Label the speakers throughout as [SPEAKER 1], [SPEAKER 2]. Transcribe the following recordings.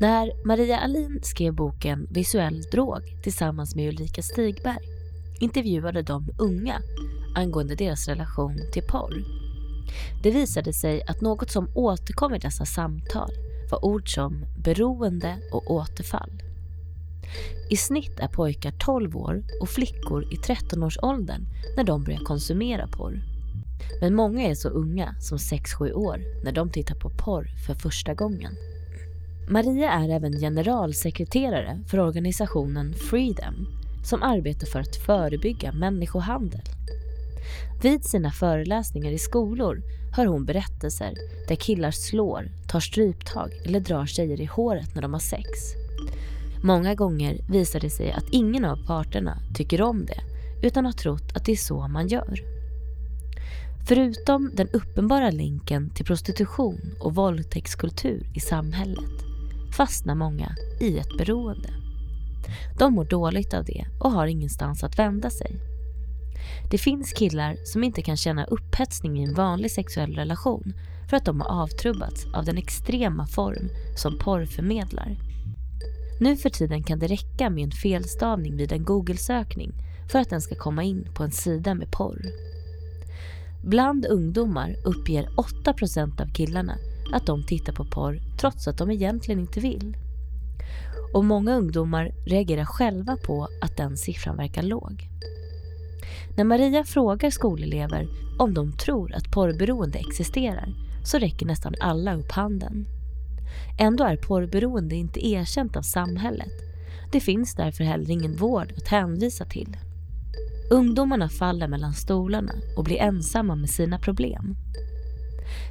[SPEAKER 1] När Maria Alin skrev boken Visuell drog tillsammans med Ulrika Stigberg intervjuade de unga angående deras relation till porr. Det visade sig att något som återkom i dessa samtal var ord som beroende och återfall. I snitt är pojkar 12 år och flickor i 13-årsåldern när de börjar konsumera porr. Men många är så unga som 6-7 år när de tittar på porr för första gången. Maria är även generalsekreterare för organisationen Freedom som arbetar för att förebygga människohandel. Vid sina föreläsningar i skolor hör hon berättelser där killar slår, tar stryptag eller drar tjejer i håret när de har sex. Många gånger visar det sig att ingen av parterna tycker om det utan har trott att det är så man gör. Förutom den uppenbara länken till prostitution och våldtäktskultur i samhället fastnar många i ett beroende. De mår dåligt av det och har ingenstans att vända sig. Det finns killar som inte kan känna upphetsning i en vanlig sexuell relation för att de har avtrubbats av den extrema form som porr förmedlar. Nu för tiden kan det räcka med en felstavning vid en Google-sökning för att den ska komma in på en sida med porr. Bland ungdomar uppger 8% av killarna att de tittar på porr trots att de egentligen inte vill. Och många ungdomar reagerar själva på att den siffran verkar låg. När Maria frågar skolelever om de tror att porrberoende existerar så räcker nästan alla upp handen. Ändå är porrberoende inte erkänt av samhället. Det finns därför heller ingen vård att hänvisa till. Ungdomarna faller mellan stolarna och blir ensamma med sina problem.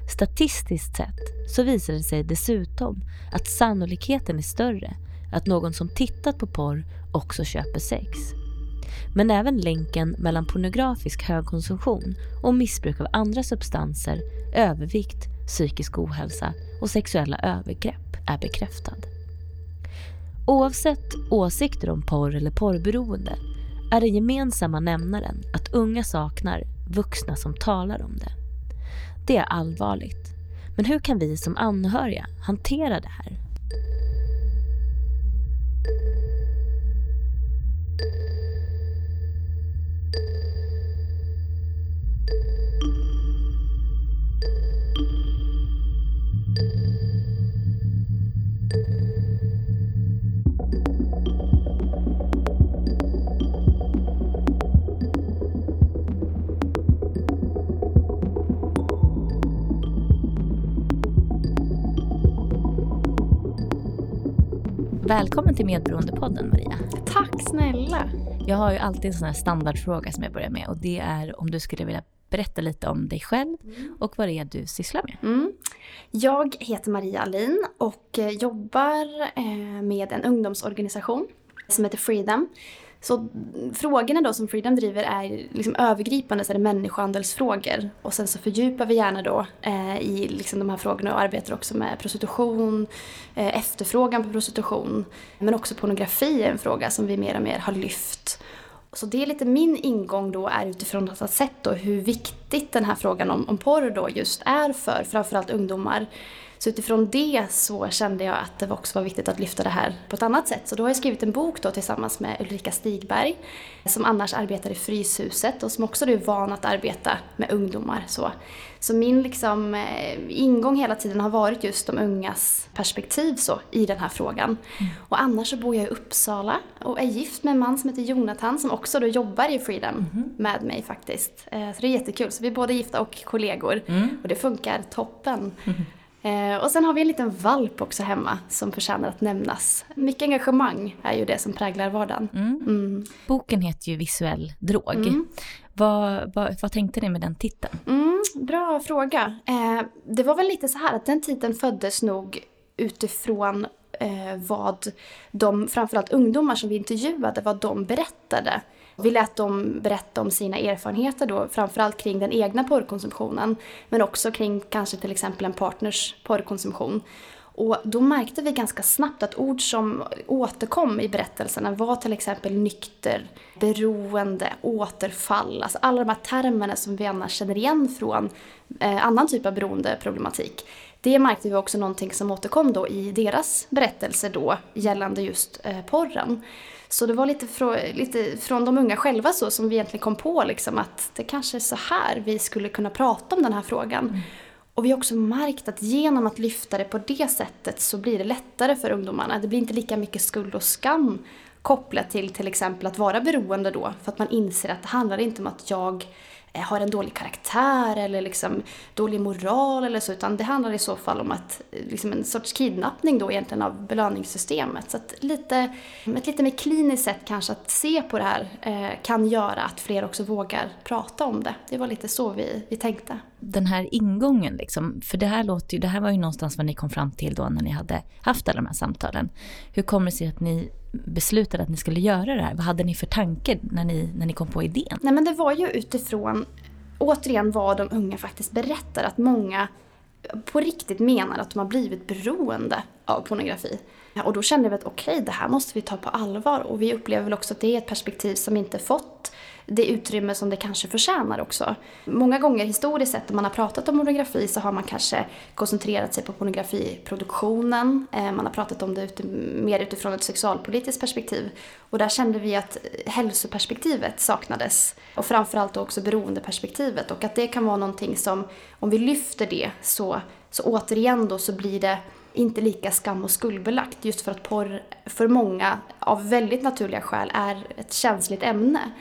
[SPEAKER 1] Statistiskt sett så visar det sig dessutom att sannolikheten är större att någon som tittat på porr också köper sex. Men även länken mellan pornografisk högkonsumtion och missbruk av andra substanser, övervikt, psykisk ohälsa och sexuella övergrepp är bekräftad. Oavsett åsikter om porr eller porrberoende är den gemensamma nämnaren att unga saknar vuxna som talar om det. Det är allvarligt. Men hur kan vi som anhöriga hantera det här? Välkommen till Medberoendepodden Maria.
[SPEAKER 2] Tack snälla.
[SPEAKER 1] Jag har ju alltid en sån här standardfråga som jag börjar med och det är om du skulle vilja berätta lite om dig själv och vad det är du sysslar med.
[SPEAKER 2] Mm. Jag heter Maria Alin och eh, jobbar eh, med en ungdomsorganisation som heter Freedom så frågorna då som Freedom driver är liksom övergripande så är det människohandelsfrågor. Och sen så fördjupar vi gärna då eh, i liksom de här frågorna och arbetar också med prostitution, eh, efterfrågan på prostitution. Men också pornografi är en fråga som vi mer och mer har lyft. Så det är lite min ingång då är utifrån att ha sett då hur viktigt den här frågan om, om porr då just är för framförallt ungdomar. Så utifrån det så kände jag att det också var viktigt att lyfta det här på ett annat sätt. Så då har jag skrivit en bok då tillsammans med Ulrika Stigberg som annars arbetar i Fryshuset och som också är van att arbeta med ungdomar. Så, så min liksom, eh, ingång hela tiden har varit just de ungas perspektiv så, i den här frågan. Mm. Och annars så bor jag i Uppsala och är gift med en man som heter Jonathan som också då jobbar i Freedom mm. med mig faktiskt. Eh, så det är jättekul. Så vi är både gifta och kollegor mm. och det funkar toppen. Eh, och sen har vi en liten valp också hemma som förtjänar att nämnas. Mycket engagemang är ju det som präglar vardagen. Mm.
[SPEAKER 1] Mm. Boken heter ju Visuell drog. Mm. Vad, vad, vad, tänkte ni med den titeln?
[SPEAKER 2] Mm, bra fråga. Eh, det var väl lite så här att den titeln föddes nog utifrån eh, vad de, framförallt ungdomar som vi intervjuade, vad de berättade vi lät dem berätta om sina erfarenheter då, framförallt kring den egna porrkonsumtionen, men också kring kanske till exempel en partners porrkonsumtion. Och då märkte vi ganska snabbt att ord som återkom i berättelserna var till exempel nykter, beroende, återfall. Alltså alla de här termerna som vi annars känner igen från eh, annan typ av beroendeproblematik. Det märkte vi också någonting som återkom då i deras berättelser då gällande just eh, porren. Så det var lite, frå, lite från de unga själva så som vi egentligen kom på liksom att det kanske är så här vi skulle kunna prata om den här frågan. Mm. Och vi har också märkt att genom att lyfta det på det sättet så blir det lättare för ungdomarna. Det blir inte lika mycket skuld och skam kopplat till till exempel att vara beroende då. För att man inser att det handlar inte om att jag Eh, har en dålig karaktär eller liksom dålig moral eller så, utan det handlar i så fall om att, eh, liksom en sorts kidnappning då egentligen av belöningssystemet. Så att lite, ett lite mer kliniskt sätt kanske att se på det här eh, kan göra att fler också vågar prata om det. Det var lite så vi, vi tänkte.
[SPEAKER 3] Den här ingången, liksom, för det här, låter ju, det här var ju någonstans vad ni kom fram till då när ni hade haft alla de här samtalen. Hur kommer det sig att ni beslutade att ni skulle göra det här? Vad hade ni för tanke när ni, när ni kom på idén?
[SPEAKER 2] Nej men det var ju utifrån, återigen vad de unga faktiskt berättar, att många på riktigt menar att de har blivit beroende av pornografi. Och då kände vi att okej, okay, det här måste vi ta på allvar och vi upplever väl också att det är ett perspektiv som inte fått det utrymme som det kanske förtjänar också. Många gånger historiskt sett när man har pratat om pornografi så har man kanske koncentrerat sig på pornografiproduktionen. Eh, man har pratat om det ut mer utifrån ett sexualpolitiskt perspektiv. Och där kände vi att hälsoperspektivet saknades. Och framförallt också beroendeperspektivet. Och att det kan vara någonting som, om vi lyfter det så, så återigen då så blir det inte lika skam och skuldbelagt just för att porr för många av väldigt naturliga skäl är ett känsligt ämne.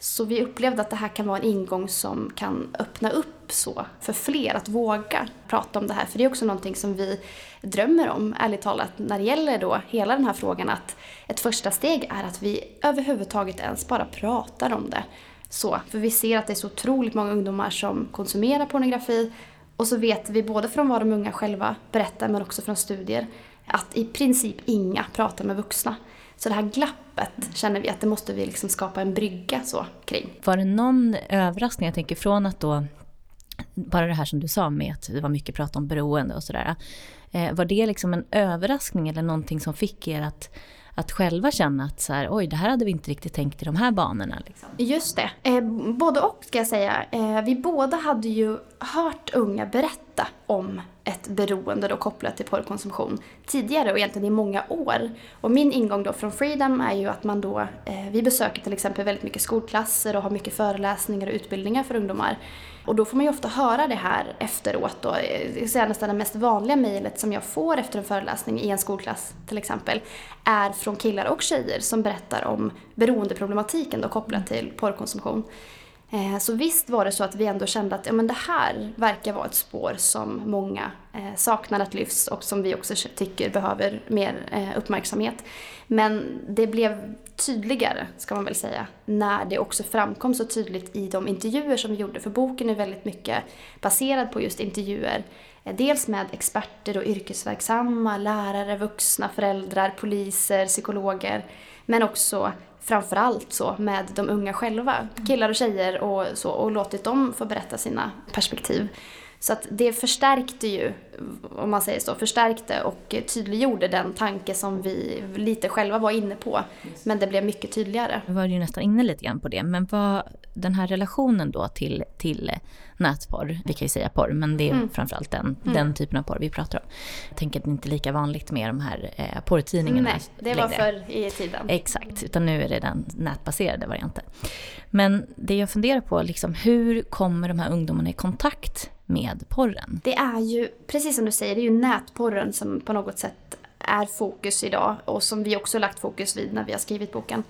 [SPEAKER 2] Så vi upplevde att det här kan vara en ingång som kan öppna upp så för fler att våga prata om det här. För det är också någonting som vi drömmer om, ärligt talat, när det gäller då hela den här frågan att ett första steg är att vi överhuvudtaget ens bara pratar om det. Så, för vi ser att det är så otroligt många ungdomar som konsumerar pornografi och så vet vi både från vad de unga själva berättar men också från studier att i princip inga pratar med vuxna. Så det här glappet känner vi att det måste vi liksom skapa en brygga så kring.
[SPEAKER 3] Var det någon överraskning, jag tänker från att då, bara det här som du sa med att det var mycket prat om beroende och sådär. Eh, var det liksom en överraskning eller någonting som fick er att att själva känna att så här, oj, det här hade vi inte riktigt tänkt i de här banorna. Liksom.
[SPEAKER 2] Just det. Eh, både och ska jag säga. Eh, vi båda hade ju hört unga berätta om ett beroende då kopplat till porrkonsumtion tidigare och egentligen i många år. Och min ingång då från Freedom är ju att man då, eh, vi besöker till exempel väldigt mycket skolklasser och har mycket föreläsningar och utbildningar för ungdomar. Och då får man ju ofta höra det här efteråt då. Det nästan det mest vanliga mejlet som jag får efter en föreläsning i en skolklass till exempel är från killar och tjejer som berättar om beroendeproblematiken då kopplat till porrkonsumtion. Eh, så visst var det så att vi ändå kände att ja, men det här verkar vara ett spår som många eh, saknar att lyfts och som vi också tycker behöver mer eh, uppmärksamhet. Men det blev tydligare, ska man väl säga, när det också framkom så tydligt i de intervjuer som vi gjorde. För boken är väldigt mycket baserad på just intervjuer. Eh, dels med experter och yrkesverksamma, lärare, vuxna, föräldrar, poliser, psykologer. Men också framförallt så med de unga själva, killar och tjejer och så och låtit dem få berätta sina perspektiv. Så att det förstärkte ju, om man säger så, förstärkte och tydliggjorde den tanke som vi lite själva var inne på. Men det blev mycket tydligare.
[SPEAKER 3] Vi var ju nästan inne lite grann på det, men vad, den här relationen då till, till nätporr, vi kan ju säga porr, men det är mm. framförallt den, mm. den typen av porr vi pratar om. Jag tänker att det inte är lika vanligt med de här eh, porrtidningarna
[SPEAKER 2] Nej, det var förr i tiden.
[SPEAKER 3] Exakt, utan nu är det den nätbaserade varianten. Men det jag funderar på, liksom, hur kommer de här ungdomarna i kontakt med porren?
[SPEAKER 2] Det är ju, precis som du säger, det är ju nätporren som på något sätt är fokus idag och som vi också lagt fokus vid när vi har skrivit boken.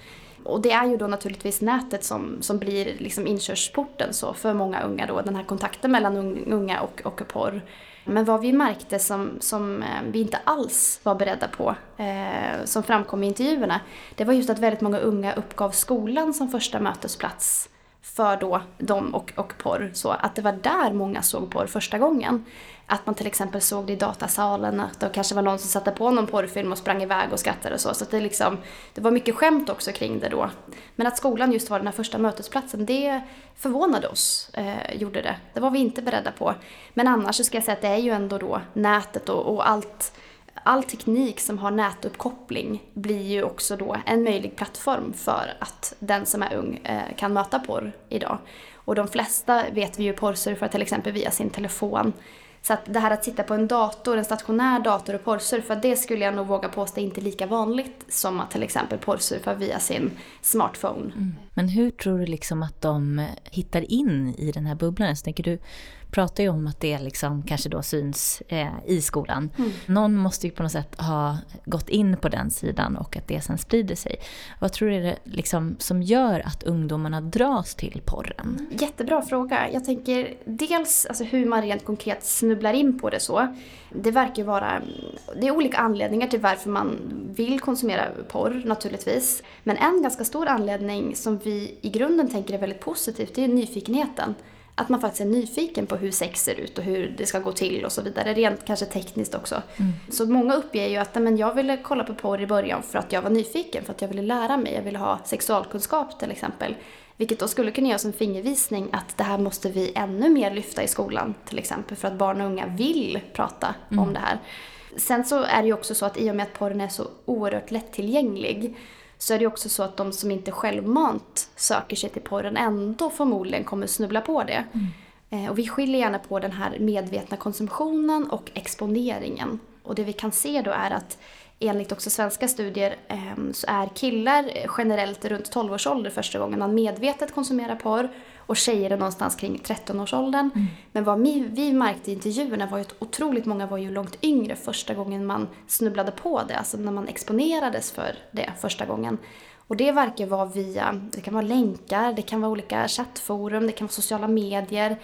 [SPEAKER 2] Och det är ju då naturligtvis nätet som, som blir liksom inkörsporten så för många unga då, den här kontakten mellan unga och, och porr. Men vad vi märkte som, som eh, vi inte alls var beredda på, eh, som framkom i intervjuerna, det var just att väldigt många unga uppgav skolan som första mötesplats för då dem och, och porr. Så att det var där många såg porr första gången. Att man till exempel såg det i datasalen, att det kanske var någon som satte på någon porrfilm och sprang iväg och skrattade och så. Så det, liksom, det var mycket skämt också kring det då. Men att skolan just var den här första mötesplatsen, det förvånade oss, eh, gjorde det. Det var vi inte beredda på. Men annars så ska jag säga att det är ju ändå då nätet och, och allt all teknik som har nätuppkoppling blir ju också då en möjlig plattform för att den som är ung eh, kan möta porr idag. Och de flesta vet vi ju porrsurfar till exempel via sin telefon. Så att det här att sitta på en dator, en stationär dator och porrsurfa, det skulle jag nog våga påstå är inte lika vanligt som att till exempel porrsurfa via sin smartphone. Mm.
[SPEAKER 3] Men hur tror du liksom att de hittar in i den här bubblan? Så tänker du pratar ju om att det liksom kanske då syns eh, i skolan. Mm. Någon måste ju på något sätt ha gått in på den sidan och att det sen sprider sig. Vad tror du är det liksom som gör att ungdomarna dras till porren?
[SPEAKER 2] Jättebra fråga. Jag tänker dels alltså, hur man rent konkret snubblar in på det så. Det verkar vara, det är olika anledningar till varför man vill konsumera porr naturligtvis. Men en ganska stor anledning som vi i grunden tänker är väldigt positivt, det är nyfikenheten att man faktiskt är nyfiken på hur sex ser ut och hur det ska gå till och så vidare. Rent kanske tekniskt också. Mm. Så många uppger ju att men jag ville kolla på porr i början för att jag var nyfiken, för att jag ville lära mig. Jag ville ha sexualkunskap till exempel. Vilket då skulle kunna göra som fingervisning att det här måste vi ännu mer lyfta i skolan till exempel. För att barn och unga vill prata mm. om det här. Sen så är det ju också så att i och med att porren är så oerhört lättillgänglig så är det också så att de som inte självmant söker sig till porren ändå förmodligen kommer snubbla på det. Mm. Eh, och vi skiljer gärna på den här medvetna konsumtionen och exponeringen. Och det vi kan se då är att enligt också svenska studier ehm, så är killar generellt runt 12 års ålder första gången man medvetet konsumerar porr och tjejer är någonstans kring 13-årsåldern. Mm. Men vad vi, märkte i intervjuerna var ju att otroligt många var ju långt yngre första gången man snubblade på det, alltså när man exponerades för det första gången. Och det verkar vara via, det kan vara länkar, det kan vara olika chattforum, det kan vara sociala medier,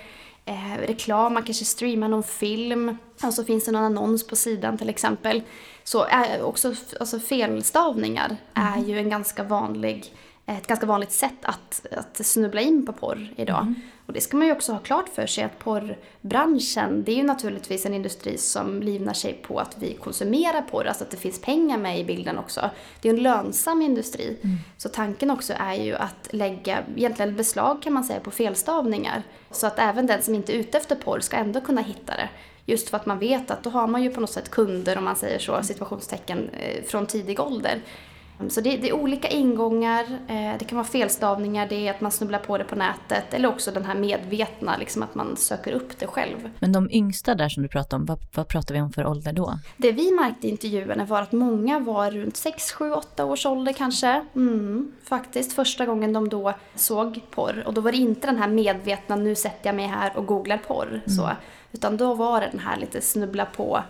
[SPEAKER 2] eh, reklam, man kanske streamar någon film, och så finns det någon annons på sidan till exempel. Så är också alltså felstavningar mm. är ju en ganska vanlig ett ganska vanligt sätt att, att snubbla in på porr idag. Mm. Och det ska man ju också ha klart för sig att porrbranschen, det är ju naturligtvis en industri som livnar sig på att vi konsumerar porr, alltså att det finns pengar med i bilden också. Det är en lönsam industri. Mm. Så tanken också är ju att lägga, egentligen beslag kan man säga, på felstavningar. Så att även den som inte är ute efter porr ska ändå kunna hitta det. Just för att man vet att då har man ju på något sätt kunder, om man säger så, situationstecken, eh, från tidig ålder. Så det, det, är olika ingångar, eh, det kan vara felstavningar, det är att man snubblar på det på nätet eller också den här medvetna, liksom att man söker upp det själv.
[SPEAKER 3] Men de yngsta där som du pratade om, vad, vad pratar vi om för ålder då?
[SPEAKER 2] Det vi märkte i intervjuerna var att många var runt 6, 7, 8 års ålder kanske. Mm, faktiskt, första gången de då såg porr. Och då var det inte den här medvetna, nu sätter jag mig här och googlar porr. Mm. Så, utan då var det den här lite snubbla på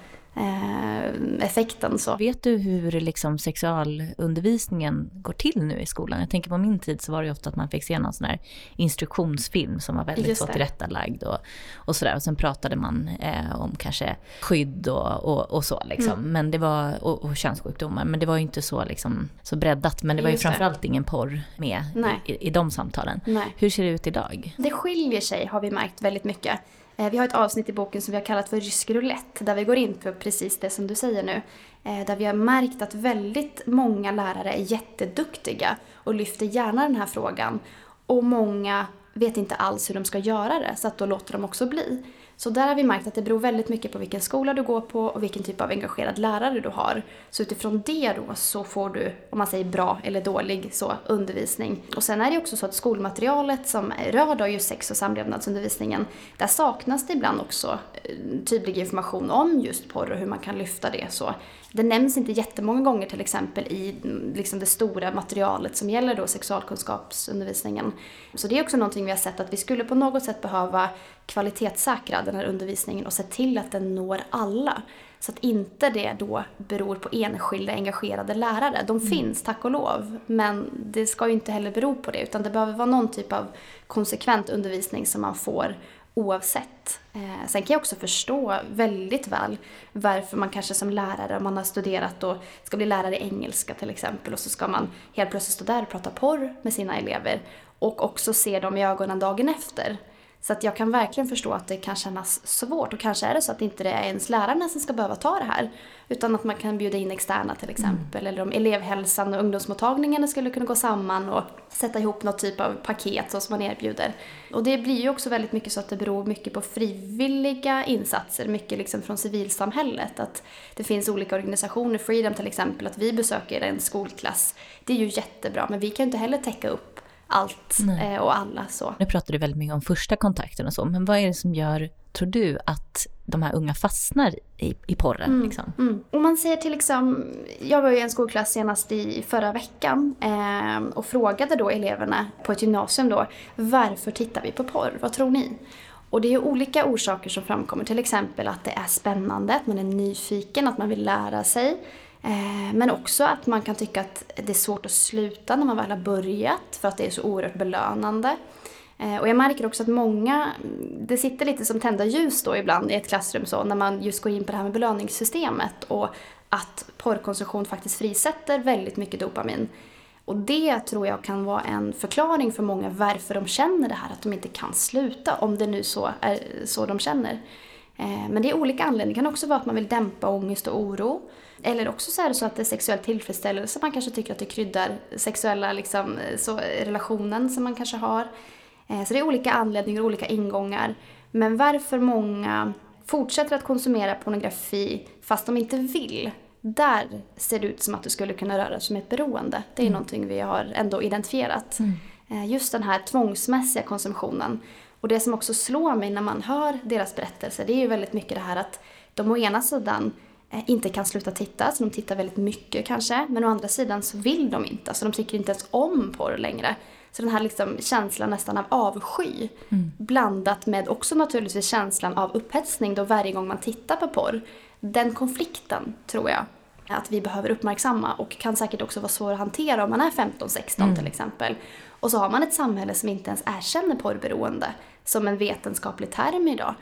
[SPEAKER 2] effekten. Så.
[SPEAKER 3] Vet du hur liksom sexualundervisningen går till nu i skolan? Jag tänker på min tid så var det ofta att man fick se någon sån här instruktionsfilm som var väldigt så tillrättalagd och, och sådär. Och sen pratade man eh, om kanske skydd och, och, och så liksom. Mm. Men det var, och, och könssjukdomar. Men det var ju inte så, liksom, så breddat. Men det var ju framförallt det. ingen porr med i, i, de samtalen. Nej. Hur ser det ut idag?
[SPEAKER 2] Det skiljer sig har vi märkt väldigt mycket. Eh, vi har ett avsnitt i boken som vi har kallat för rysk roulette där vi går in på precis det som du säger nu. Eh, där vi har märkt att väldigt många lärare är jätteduktiga och lyfter gärna den här frågan. Och många vet inte alls hur de ska göra det så att då låter de också bli. Så där har vi märkt att det beror väldigt mycket på vilken skola du går på och vilken typ av engagerad lärare du har. Så utifrån det då så får du, om man säger bra eller dålig, så undervisning. Och sen är det också så att skolmaterialet som rör då just sex och samlevnadsundervisningen, där saknas det ibland också eh, tydlig information om just porr och hur man kan lyfta det. Så det nämns inte jättemånga gånger till exempel i liksom det stora materialet som gäller då sexualkunskapsundervisningen. Så det är också någonting vi har sett att vi skulle på något sätt behöva kvalitetssäkra den här undervisningen och se till att den når alla. Så att inte det då beror på enskilda engagerade lärare. De mm. finns, tack och lov. Men det ska ju inte heller bero på det utan det behöver vara någon typ av konsekvent undervisning som man får oavsett. Eh, sen kan jag också förstå väldigt väl varför man kanske som lärare, om man har studerat och ska bli lärare i engelska till exempel och så ska man helt plötsligt stå där och prata porr med sina elever och också se dem i ögonen dagen efter. Så att jag kan verkligen förstå att det kan kännas svårt och kanske är det så att inte det är ens lärarna som ska behöva ta det här. Utan att man kan bjuda in externa till exempel. Mm. Eller om elevhälsan och ungdomsmottagningarna skulle kunna gå samman och sätta ihop något typ av paket så som man erbjuder. Och det blir ju också väldigt mycket så att det beror mycket på frivilliga insatser. Mycket liksom från civilsamhället. Att det finns olika organisationer, Freedom till exempel, att vi besöker en skolklass. Det är ju jättebra men vi kan ju inte heller täcka upp allt eh, och alla. Så.
[SPEAKER 3] Nu pratar du väldigt mycket om första kontakten och så, men vad är det som gör, tror du, att de här unga fastnar i, i porren? Mm, liksom?
[SPEAKER 2] mm. Om man säger till liksom, jag var ju i en skolklass senast i förra veckan eh, och frågade då eleverna på ett gymnasium då, varför tittar vi på porr? Vad tror ni? Och det är olika orsaker som framkommer, till exempel att det är spännande, att man är nyfiken, att man vill lära sig. Eh, men också att man kan tycka att det är svårt att sluta när man väl har börjat för att det är så oerhört belönande. Eh, och jag märker också att många, mm, det sitter lite som tända ljus då ibland i ett klassrum så när man just går in på det här med belöningssystemet och att porrkonsumtion faktiskt frisätter väldigt mycket dopamin. Och det tror jag kan vara en förklaring för många varför de känner det här att de inte kan sluta, om det nu så är så de känner. Eh, men det är olika anledningar. Det kan också vara att man vill dämpa ångest och oro. Eller också så är det så att det är sexuell tillfredsställelse. Man kanske tycker att det kryddar sexuella liksom, så, relationen som man kanske har. Eh, så det är olika anledningar och olika ingångar. Men varför många fortsätter att konsumera pornografi fast de inte vill. Där ser det ut som att det skulle kunna röra sig om ett beroende. Det är mm. någonting vi har ändå identifierat. Mm. Eh, just den här tvångsmässiga konsumtionen. Och det som också slår mig när man hör deras berättelser det är ju väldigt mycket det här att de å ena sidan Eh, inte kan sluta titta, så de tittar väldigt mycket kanske. Men å andra sidan så vill de inte, så de tycker inte ens om porr längre. Så den här liksom känslan nästan av avsky mm. blandat med också naturligtvis känslan av upphetsning då varje gång man tittar på porr. Den konflikten tror jag att vi behöver uppmärksamma och kan säkert också vara svår att hantera om man är 15-16 mm. till exempel. Och så har man ett samhälle som inte ens erkänner porrberoende som en vetenskaplig term idag.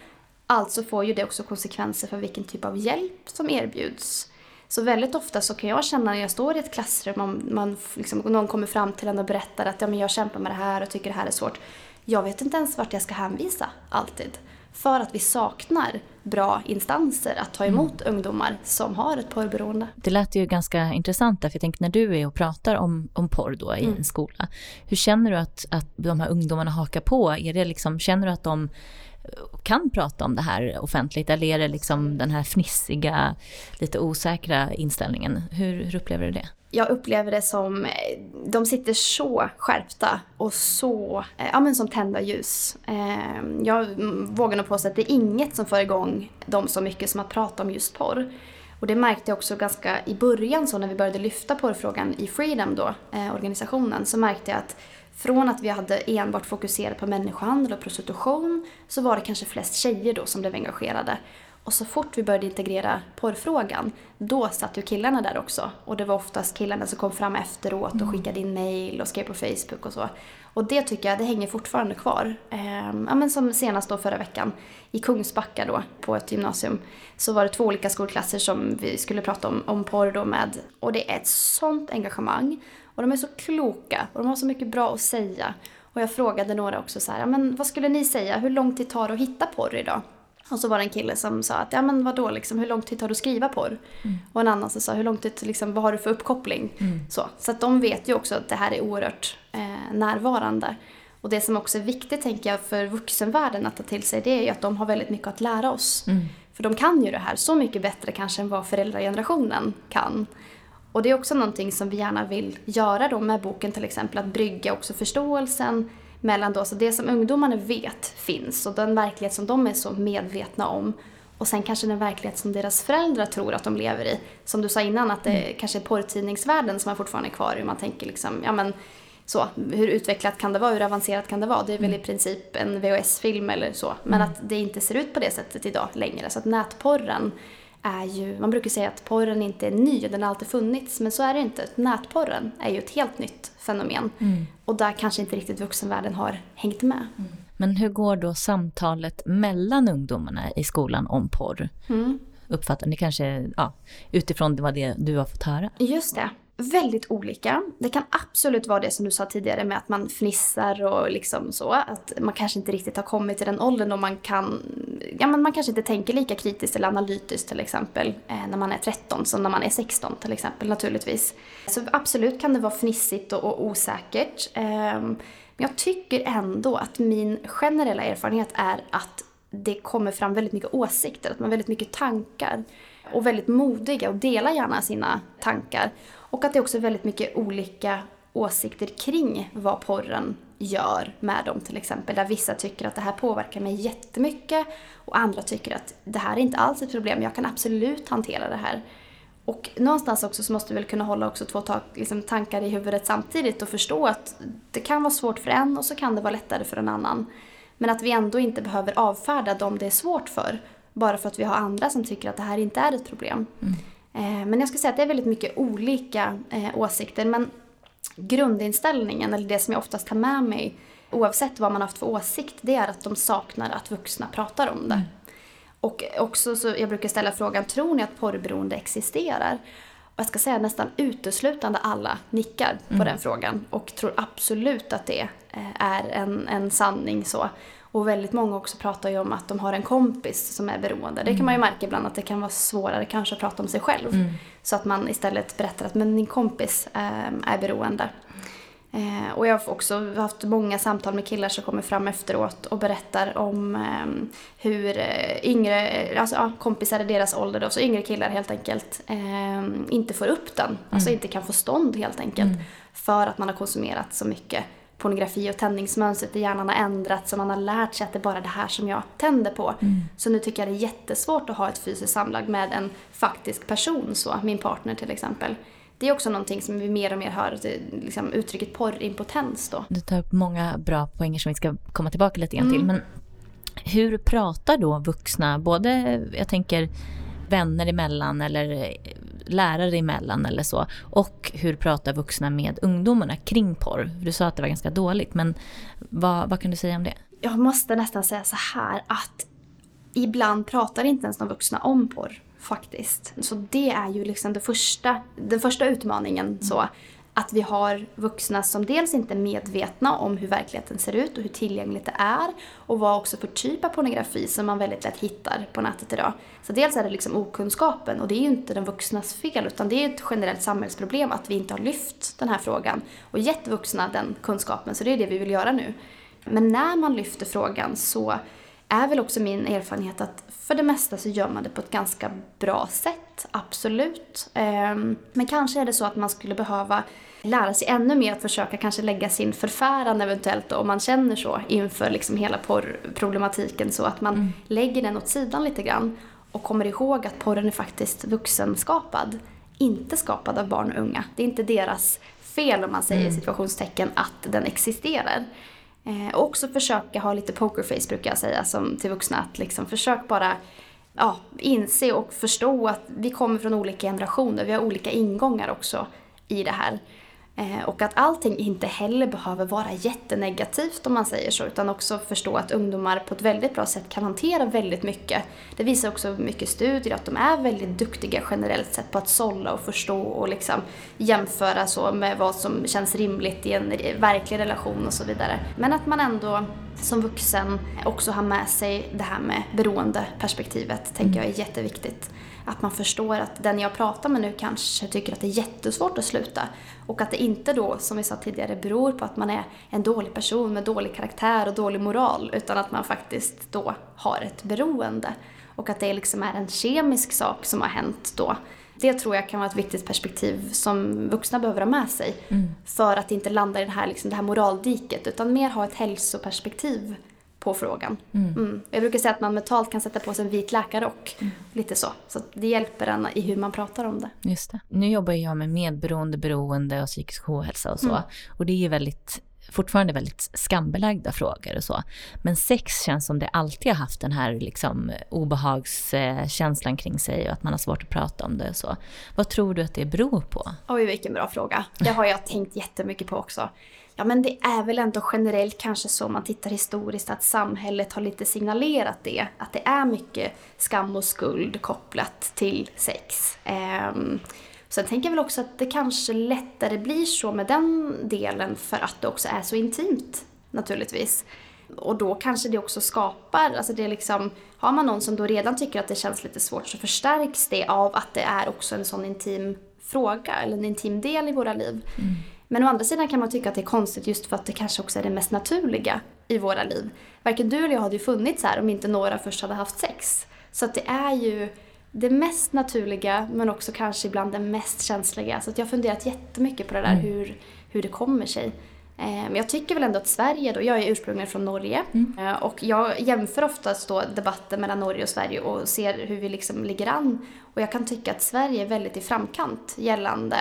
[SPEAKER 2] Alltså får ju det också konsekvenser för vilken typ av hjälp som erbjuds. Så väldigt ofta så kan jag känna när jag står i ett klassrum om man liksom, någon kommer fram till en och berättar att ja, men jag kämpar med det här och tycker det här är svårt. Jag vet inte ens vart jag ska hänvisa, alltid. För att vi saknar bra instanser att ta emot mm. ungdomar som har ett porrberoende.
[SPEAKER 3] Det lät ju ganska intressant för jag tänker när du är och pratar om, om porr då i mm. en skola. Hur känner du att, att de här ungdomarna hakar på? Är det liksom, känner du att de kan prata om det här offentligt eller är det liksom den här fnissiga, lite osäkra inställningen? Hur, hur upplever du det?
[SPEAKER 2] Jag upplever det som, eh, de sitter så skärpta och så, eh, ja men som tända ljus. Ehm, jag vågar nog påstå att det är inget som får igång dem så mycket som att prata om just porr. Och det märkte jag också ganska i början så när vi började lyfta porrfrågan i Freedom då, eh, organisationen, så märkte jag att från att vi hade enbart fokuserat på människohandel och prostitution så var det kanske flest tjejer då som blev engagerade. Och så fort vi började integrera porrfrågan, då satt ju killarna där också. Och det var oftast killarna som kom fram efteråt och mm. skickade in mail och skrev på Facebook och så. Och det tycker jag, det hänger fortfarande kvar. Ehm, ja, men som senast då förra veckan i Kungsbacka då på ett gymnasium så var det två olika skolklasser som vi skulle prata om, om porr då med. Och det är ett sånt engagemang. Och de är så kloka och de har så mycket bra att säga. Och jag frågade några också så här, men vad skulle ni säga, hur lång tid tar det att hitta porr idag? Och så var det en kille som sa att, ja men vadå liksom, hur lång tid tar det att skriva porr? Mm. Och en annan som sa, hur lång tid, liksom, vad har du för uppkoppling? Mm. Så, så att de vet ju också att det här är oerhört eh, närvarande. Och det som också är viktigt tänker jag för vuxenvärlden att ta till sig det är ju att de har väldigt mycket att lära oss. Mm. För de kan ju det här så mycket bättre kanske än vad föräldragenerationen kan. Och det är också någonting som vi gärna vill göra då med boken till exempel, att brygga också förståelsen mellan då, så det som ungdomarna vet finns och den verklighet som de är så medvetna om och sen kanske den verklighet som deras föräldrar tror att de lever i. Som du sa innan, att det mm. kanske är porrtidningsvärlden som är fortfarande är kvar. Hur man tänker liksom, ja men så, hur utvecklat kan det vara, hur avancerat kan det vara? Det är väl mm. i princip en VHS-film eller så. Men mm. att det inte ser ut på det sättet idag längre. Så att nätporren är ju, man brukar säga att porren inte är ny, den har alltid funnits, men så är det inte. Nätporren är ju ett helt nytt fenomen. Mm. Och där kanske inte riktigt vuxenvärlden har hängt med. Mm.
[SPEAKER 3] Men hur går då samtalet mellan ungdomarna i skolan om porr? Mm. Uppfattar ni kanske, ja, utifrån vad det du har fått höra?
[SPEAKER 2] Just det. Väldigt olika. Det kan absolut vara det som du sa tidigare med att man fnissar och liksom så. Att man kanske inte riktigt har kommit till den åldern och man kan... Ja, men man kanske inte tänker lika kritiskt eller analytiskt till exempel eh, när man är 13 som när man är 16 till exempel naturligtvis. Så absolut kan det vara fnissigt och, och osäkert. Ehm, men jag tycker ändå att min generella erfarenhet är att det kommer fram väldigt mycket åsikter, att man har väldigt mycket tankar och väldigt modiga och delar gärna sina tankar. Och att det också är väldigt mycket olika åsikter kring vad porren gör med dem till exempel. Där vissa tycker att det här påverkar mig jättemycket och andra tycker att det här är inte alls ett problem, jag kan absolut hantera det här. Och någonstans också så måste vi väl kunna hålla också två ta liksom, tankar i huvudet samtidigt och förstå att det kan vara svårt för en och så kan det vara lättare för en annan. Men att vi ändå inte behöver avfärda dem det är svårt för. Bara för att vi har andra som tycker att det här inte är ett problem. Mm. Eh, men jag skulle säga att det är väldigt mycket olika eh, åsikter. Men grundinställningen, eller det som jag oftast tar med mig oavsett vad man haft för åsikt, det är att de saknar att vuxna pratar om det. Mm. Och också så, jag brukar ställa frågan, tror ni att porrberoende existerar? Och jag ska säga nästan uteslutande alla nickar på mm. den frågan och tror absolut att det eh, är en, en sanning så. Och väldigt många också pratar ju om att de har en kompis som är beroende. Det kan man ju mm. märka ibland att det kan vara svårare kanske att prata om sig själv. Mm. Så att man istället berättar att men din kompis äh, är beroende. Eh, och jag har också haft många samtal med killar som kommer fram efteråt och berättar om eh, hur eh, yngre, alltså ja, kompisar i deras ålder då, så yngre killar helt enkelt eh, inte får upp den. Alltså mm. Alltså inte kan få stånd helt enkelt. Mm. För att man har konsumerat så mycket pornografi och tändningsmönstret i hjärnan har ändrats och man har lärt sig att det är bara det här som jag tänder på. Mm. Så nu tycker jag det är jättesvårt att ha ett fysiskt samlag med en faktisk person, så min partner till exempel. Det är också någonting som vi mer och mer hör, liksom uttrycket porrimpotens då.
[SPEAKER 3] Du tar upp många bra poänger som vi ska komma tillbaka lite grann till. Mm. Men hur pratar då vuxna, både jag tänker vänner emellan eller lärare emellan eller så. Och hur pratar vuxna med ungdomarna kring porr? Du sa att det var ganska dåligt, men vad, vad kan du säga om det?
[SPEAKER 2] Jag måste nästan säga så här att ibland pratar inte ens de vuxna om porr faktiskt. Så det är ju liksom det första, den första utmaningen. så att vi har vuxna som dels inte är medvetna om hur verkligheten ser ut och hur tillgängligt det är och vad också för typ av pornografi som man väldigt lätt hittar på nätet idag. Så dels är det liksom okunskapen och det är ju inte den vuxnas fel utan det är ett generellt samhällsproblem att vi inte har lyft den här frågan och gett vuxna den kunskapen så det är det vi vill göra nu. Men när man lyfter frågan så är väl också min erfarenhet att för det mesta så gör man det på ett ganska bra sätt, absolut. Ehm, men kanske är det så att man skulle behöva lära sig ännu mer att försöka kanske lägga sin förfäran eventuellt då, om man känner så inför liksom hela porrproblematiken så att man mm. lägger den åt sidan lite grann och kommer ihåg att porren är faktiskt vuxenskapad. Inte skapad av barn och unga. Det är inte deras fel om man säger mm. situationstecken att den existerar. Eh, och också försöka ha lite pokerface brukar jag säga som till vuxna. Att liksom försök bara ja, inse och förstå att vi kommer från olika generationer. Vi har olika ingångar också i det här. Eh, och att allting inte heller behöver vara jättenegativt om man säger så, utan också förstå att ungdomar på ett väldigt bra sätt kan hantera väldigt mycket. Det visar också mycket studier att de är väldigt duktiga generellt sett på att sålla och förstå och liksom jämföra så med vad som känns rimligt i en verklig relation och så vidare. Men att man ändå som vuxen också har med sig det här med beroendeperspektivet, tänker jag är jätteviktigt. Att man förstår att den jag pratar med nu kanske tycker att det är jättesvårt att sluta. Och att det inte då, som vi sa tidigare, beror på att man är en dålig person med dålig karaktär och dålig moral. Utan att man faktiskt då har ett beroende. Och att det liksom är en kemisk sak som har hänt då. Det tror jag kan vara ett viktigt perspektiv som vuxna behöver ha med sig. Mm. För att inte landa i det här, liksom, det här moraldiket utan mer ha ett hälsoperspektiv på frågan. Mm. Mm. Jag brukar säga att man mentalt kan sätta på sig en vit läkarrock. Mm. Lite så. Så det hjälper en i hur man pratar om det.
[SPEAKER 3] Just det. Nu jobbar jag med medberoende, beroende och psykisk ohälsa och så. Mm. Och det är ju väldigt fortfarande väldigt skambelagda frågor och så. Men sex känns som det alltid har haft den här liksom obehagskänslan kring sig och att man har svårt att prata om det och så. Vad tror du att det beror på?
[SPEAKER 2] Oj, vilken bra fråga. Det har jag tänkt jättemycket på också. Ja men det är väl ändå generellt kanske så om man tittar historiskt att samhället har lite signalerat det. Att det är mycket skam och skuld kopplat till sex. Um, Sen tänker jag väl också att det kanske lättare blir så med den delen för att det också är så intimt naturligtvis. Och då kanske det också skapar, alltså det är liksom, har man någon som då redan tycker att det känns lite svårt så förstärks det av att det är också en sån intim fråga eller en intim del i våra liv. Mm. Men å andra sidan kan man tycka att det är konstigt just för att det kanske också är det mest naturliga i våra liv. Varken du eller jag hade ju funnits här om inte några först hade haft sex. Så att det är ju det mest naturliga men också kanske ibland det mest känsliga. Så att jag har funderat jättemycket på det där mm. hur, hur det kommer sig. Eh, men jag tycker väl ändå att Sverige då, jag är ursprungligen från Norge mm. Eh, och jag jämför oftast då debatten mellan Norge och Sverige och ser hur vi liksom ligger an. Och jag kan tycka att Sverige är väldigt i framkant gällande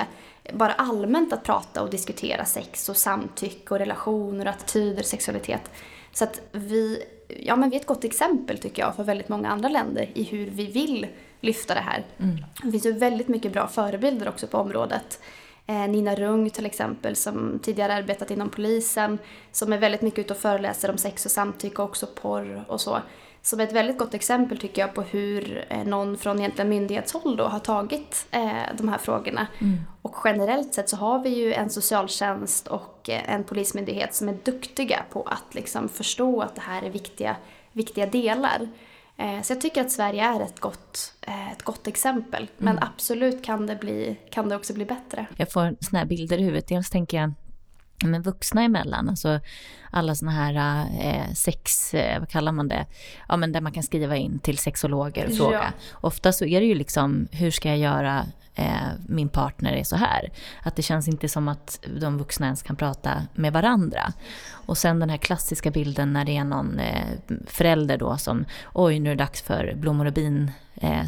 [SPEAKER 2] bara allmänt att prata och diskutera sex och samtycke och relationer och attityder, sexualitet. Så att vi, ja men vi är ett gott exempel tycker jag för väldigt många andra länder i hur vi vill lyfta det här. Mm. Det finns ju väldigt mycket bra förebilder också på området. Eh, Nina Rung till exempel som tidigare arbetat inom polisen som är väldigt mycket ute och föreläser om sex och samtycke och också porr och så som är ett väldigt gott exempel tycker jag på hur eh, någon från egentligen myndighetshåll då har tagit eh, de här frågorna. Mm. Och generellt sett så har vi ju en socialtjänst och eh, en polismyndighet som är duktiga på att liksom förstå att det här är viktiga, viktiga delar. Eh, så jag tycker att Sverige är ett gott, eh, ett gott exempel. Men mm. absolut kan det, bli, kan det också bli bättre.
[SPEAKER 3] Jag får såna här bilder i huvudet. Dels tänker jag men vuxna emellan, alltså alla såna här eh, sex, eh, vad kallar man det, ja men där man kan skriva in till sexologer och fråga. Ja. Ofta så är det ju liksom, hur ska jag göra, eh, min partner är så här. Att det känns inte som att de vuxna ens kan prata med varandra. Och sen den här klassiska bilden när det är någon eh, förälder då som, oj nu är det dags för blommor och bin eh,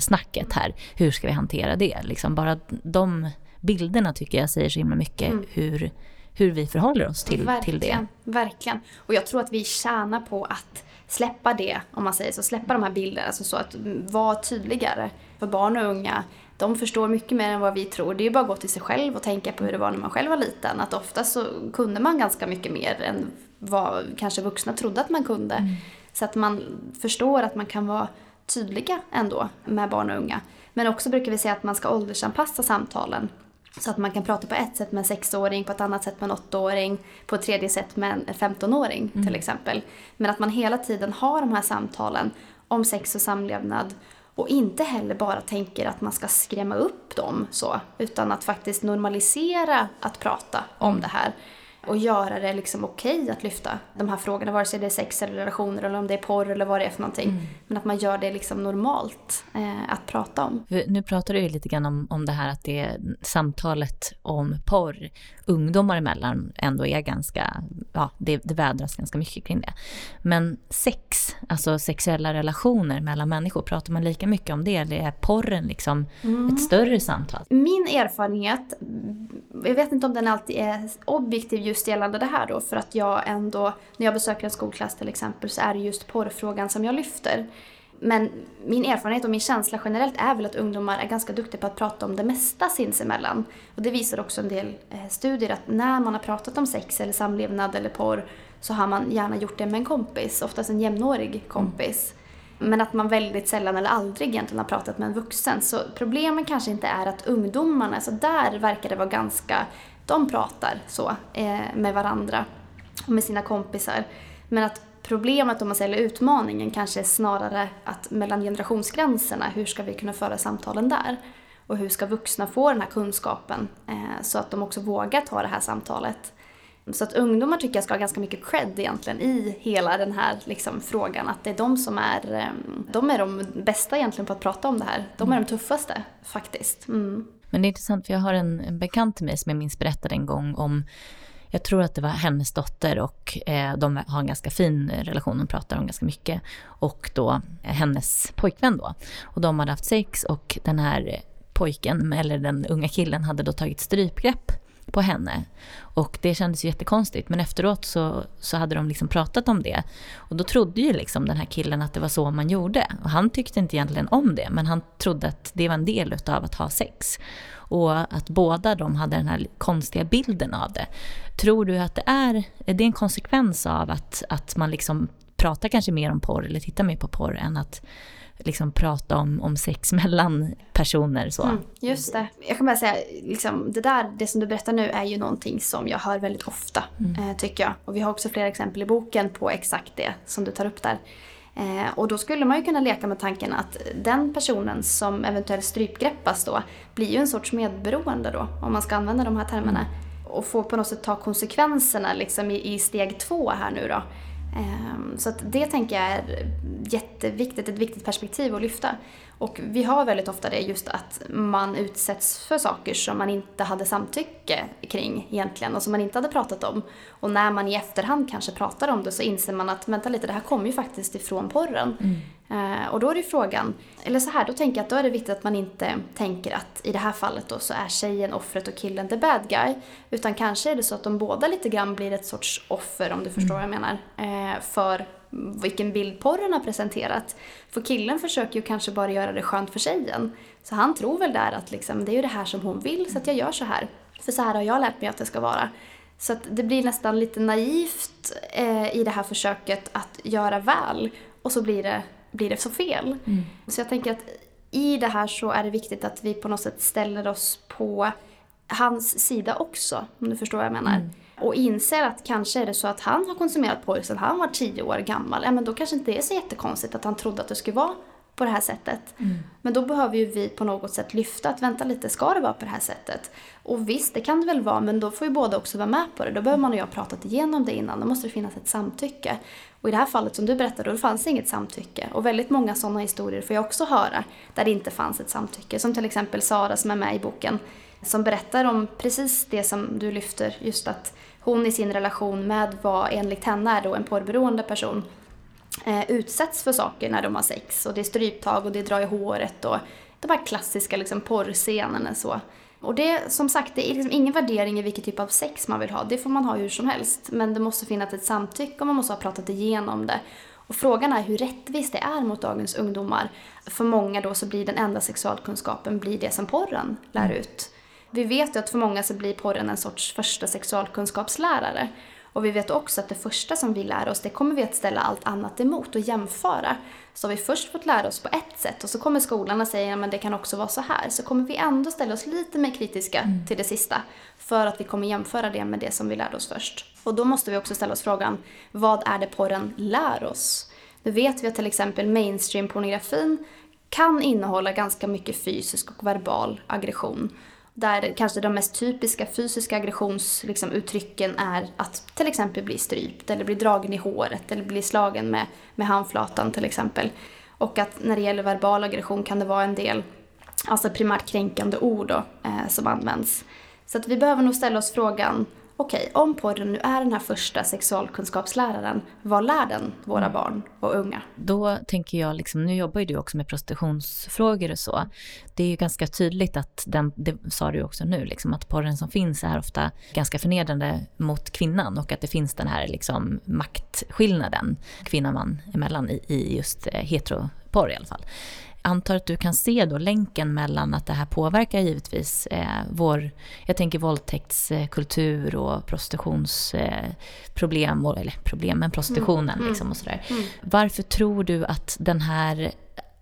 [SPEAKER 3] här, hur ska vi hantera det? Liksom bara de bilderna tycker jag säger så himla mycket mm. hur hur vi förhåller oss till, till det.
[SPEAKER 2] Verkligen. Och jag tror att vi tjänar på att släppa det, om man säger så. Släppa de här bilderna, alltså så att vara tydligare. För barn och unga, de förstår mycket mer än vad vi tror. Det är ju bara att gå till sig själv och tänka på hur det var när man själv var liten. Att ofta så kunde man ganska mycket mer än vad kanske vuxna trodde att man kunde. Mm. Så att man förstår att man kan vara tydliga ändå med barn och unga. Men också brukar vi säga att man ska åldersanpassa samtalen. Så att man kan prata på ett sätt med en sexåring, på ett annat sätt med en åttaåring, på ett tredje sätt med en femtonåring mm. till exempel. Men att man hela tiden har de här samtalen om sex och samlevnad och inte heller bara tänker att man ska skrämma upp dem så, utan att faktiskt normalisera att prata om det här och göra det liksom okej okay att lyfta de här frågorna, vare sig det är sex eller relationer eller om det är porr eller vad det är för någonting. Mm. Men att man gör det liksom normalt eh, att prata om.
[SPEAKER 3] Nu pratar du ju lite grann om, om det här att det samtalet om porr ungdomar emellan ändå är ganska, ja det, det vädras ganska mycket kring det. Men sex, alltså sexuella relationer mellan människor, pratar man lika mycket om det eller är porren liksom mm. ett större samtal?
[SPEAKER 2] Min erfarenhet, jag vet inte om den alltid är objektiv just gällande det här då, för att jag ändå, när jag besöker en skolklass till exempel, så är det just porrfrågan som jag lyfter. Men min erfarenhet och min känsla generellt är väl att ungdomar är ganska duktiga på att prata om det mesta sinsemellan. Och det visar också en del eh, studier att när man har pratat om sex eller samlevnad eller porr så har man gärna gjort det med en kompis, oftast en jämnårig kompis. Mm. Men att man väldigt sällan eller aldrig egentligen har pratat med en vuxen. Så problemen kanske inte är att ungdomarna, så där verkar det vara ganska, de pratar så eh, med varandra och med sina kompisar. Men att problemet om man säger, utmaningen kanske är snarare att mellan generationsgränserna, hur ska vi kunna föra samtalen där? Och hur ska vuxna få den här kunskapen eh, så att de också vågar ta det här samtalet? Så att ungdomar tycker jag ska ha ganska mycket cred egentligen i hela den här liksom, frågan. Att det är de som är, eh, de är de bästa egentligen på att prata om det här. De är de tuffaste faktiskt. Mm.
[SPEAKER 3] Men det är intressant för jag har en, en bekant till mig som jag minns berättade en gång om jag tror att det var hennes dotter och eh, de har en ganska fin relation, de pratar om ganska mycket. Och då eh, hennes pojkvän då. Och de hade haft sex och den här eh, pojken, eller den unga killen, hade då tagit strypgrepp på henne. Och det kändes ju jättekonstigt, men efteråt så, så hade de liksom pratat om det. Och då trodde ju liksom den här killen att det var så man gjorde. Och han tyckte inte egentligen om det, men han trodde att det var en del av att ha sex. Och att båda de hade den här konstiga bilden av det. Tror du att det är, är det en konsekvens av att, att man liksom pratar kanske mer om porr eller tittar mer på porr än att liksom prata om, om sex mellan personer. Så. Mm,
[SPEAKER 2] just det. Jag kan bara säga, liksom, det där, det som du berättar nu är ju någonting som jag hör väldigt ofta, mm. eh, tycker jag. Och vi har också flera exempel i boken på exakt det som du tar upp där. Eh, och då skulle man ju kunna leka med tanken att den personen som eventuellt strypgreppas då blir ju en sorts medberoende då, om man ska använda de här termerna. Mm. Och får på något sätt ta konsekvenserna liksom i, i steg två här nu då. Ehm, så att det tänker jag är jätteviktigt, ett viktigt perspektiv att lyfta. Och vi har väldigt ofta det just att man utsätts för saker som man inte hade samtycke kring egentligen och som man inte hade pratat om. Och när man i efterhand kanske pratar om det så inser man att vänta lite, det här kommer ju faktiskt ifrån porren. Mm. Uh, och då är det frågan, eller så här, då tänker jag att då är det viktigt att man inte tänker att i det här fallet då så är tjejen offret och killen the bad guy. Utan kanske är det så att de båda lite grann blir ett sorts offer om du förstår mm. vad jag menar. Uh, för vilken bild porren har presenterat. För killen försöker ju kanske bara göra det skönt för tjejen. Så han tror väl där att liksom, det är ju det här som hon vill så att jag gör så här. För så här har jag lärt mig att det ska vara. Så att det blir nästan lite naivt eh, i det här försöket att göra väl och så blir det, blir det så fel. Mm. Så jag tänker att i det här så är det viktigt att vi på något sätt ställer oss på hans sida också, om du förstår vad jag menar. Mm och inser att kanske är det så att han har konsumerat porr sedan han var tio år gammal, ja men då kanske inte det är så jättekonstigt att han trodde att det skulle vara på det här sättet. Mm. Men då behöver ju vi på något sätt lyfta att vänta lite, ska det vara på det här sättet? Och visst, det kan det väl vara, men då får ju båda också vara med på det. Då behöver man och jag pratat igenom det innan, då måste det finnas ett samtycke. Och i det här fallet som du berättade, då fanns det inget samtycke. Och väldigt många sådana historier får jag också höra, där det inte fanns ett samtycke. Som till exempel Sara som är med i boken, som berättar om precis det som du lyfter, just att hon i sin relation med vad enligt henne är då en porrberoende person eh, utsätts för saker när de har sex. Och det är stryptag och det drar i håret och de här klassiska liksom, porrscenerna. Så. Och det, som sagt, det är liksom ingen värdering i vilken typ av sex man vill ha. Det får man ha hur som helst. Men det måste finnas ett samtycke och man måste ha pratat igenom det. Och frågan är hur rättvist det är mot dagens ungdomar. För många då så blir den enda sexualkunskapen blir det som porren lär mm. ut. Vi vet ju att för många så blir porren en sorts första sexualkunskapslärare. Och vi vet också att det första som vi lär oss, det kommer vi att ställa allt annat emot och jämföra. Så har vi först fått lära oss på ett sätt och så kommer skolan och säger att det kan också vara så här. Så kommer vi ändå ställa oss lite mer kritiska mm. till det sista. För att vi kommer jämföra det med det som vi lärde oss först. Och då måste vi också ställa oss frågan, vad är det porren lär oss? Nu vet vi att till exempel mainstream-pornografin kan innehålla ganska mycket fysisk och verbal aggression. Där kanske de mest typiska fysiska aggressionsuttrycken liksom, är att till exempel bli strypt eller bli dragen i håret eller bli slagen med, med handflatan till exempel. Och att när det gäller verbal aggression kan det vara en del, alltså primärt kränkande ord då, eh, som används. Så att vi behöver nog ställa oss frågan okej, om porren nu är den här första sexualkunskapsläraren, vad lär den våra mm. barn och unga?
[SPEAKER 3] Då tänker jag, liksom, nu jobbar ju du också med prostitutionsfrågor och så. Det är ju ganska tydligt att, den, det sa du också nu, liksom, att porren som finns är ofta ganska förnedrande mot kvinnan och att det finns den här liksom, maktskillnaden kvinna och man emellan i, i just eh, heteroporr i alla fall antar att du kan se då länken mellan att det här påverkar givetvis eh, vår, jag tänker våldtäktskultur och prostitutionsproblem, eh, eller problemen, prostitutionen mm. liksom och sådär. Mm. Varför tror du att den här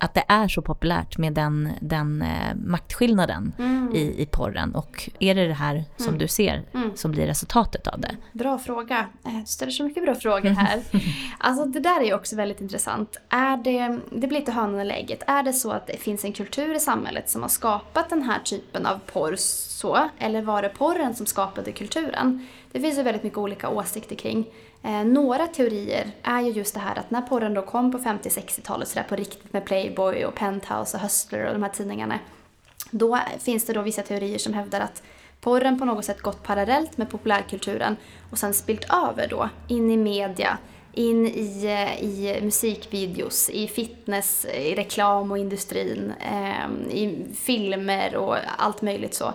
[SPEAKER 3] att det är så populärt med den, den eh, maktskillnaden mm. i, i porren. Och är det det här som mm. du ser mm. som blir resultatet av det?
[SPEAKER 2] Bra fråga. Eh, du ställer så mycket bra frågor här. alltså det där är ju också väldigt intressant. Är det, det blir lite hönan eller ägget. Är det så att det finns en kultur i samhället som har skapat den här typen av porr så? Eller var det porren som skapade kulturen? Det finns ju väldigt mycket olika åsikter kring. Eh, några teorier är ju just det här att när porren då kom på 50-60-talet sådär på riktigt med Playboy och Penthouse och Hustler och de här tidningarna. Då finns det då vissa teorier som hävdar att porren på något sätt gått parallellt med populärkulturen och sen spilt över då in i media, in i, eh, i musikvideos, i fitness, i reklam och industrin, eh, i filmer och allt möjligt så.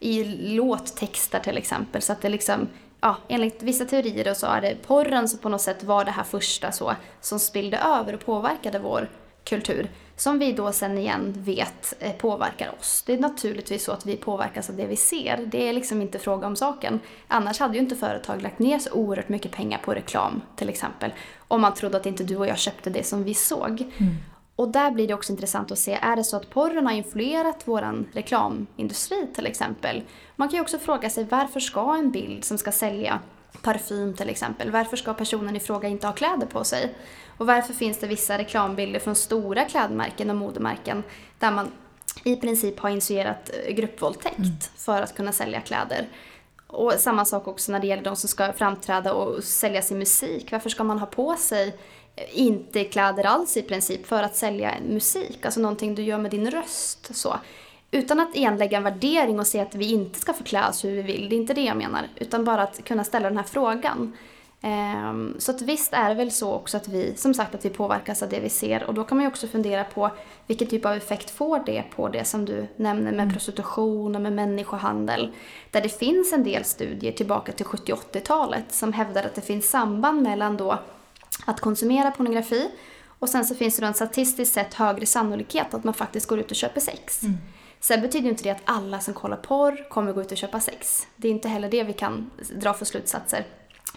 [SPEAKER 2] I låttexter till exempel så att det liksom ja, enligt vissa teorier då så är det porren som på något sätt var det här första så, som spillde över och påverkade vår kultur. Som vi då sen igen vet eh, påverkar oss. Det är naturligtvis så att vi påverkas av det vi ser. Det är liksom inte fråga om saken. Annars hade ju inte företag lagt ner så oerhört mycket pengar på reklam till exempel. Om man trodde att inte du och jag köpte det som vi såg. Mm. Och där blir det också intressant att se, är det så att porren har influerat vår reklamindustri till exempel? Man kan ju också fråga sig varför ska en bild som ska sälja parfym till exempel, varför ska personen i fråga inte ha kläder på sig? Och varför finns det vissa reklambilder från stora klädmärken och modemärken där man i princip har initierat eh, gruppvåldtäkt mm. för att kunna sälja kläder? Och samma sak också när det gäller de som ska framträda och sälja sin musik. Varför ska man ha på sig inte kläder alls i princip för att sälja musik, alltså någonting du gör med din röst. Så. Utan att enlägga en värdering och säga att vi inte ska få klä oss hur vi vill, det är inte det jag menar. Utan bara att kunna ställa den här frågan. Um, så att visst är det väl så också att vi, som sagt, att vi påverkas av det vi ser. Och då kan man ju också fundera på vilken typ av effekt får det på det som du nämner med mm. prostitution och med människohandel. Där det finns en del studier tillbaka till 70 80-talet som hävdar att det finns samband mellan då att konsumera pornografi. Och sen så finns det då en statistiskt sett högre sannolikhet att man faktiskt går ut och köper sex. Mm. Sen betyder inte det att alla som kollar porr kommer gå ut och köpa sex. Det är inte heller det vi kan dra för slutsatser.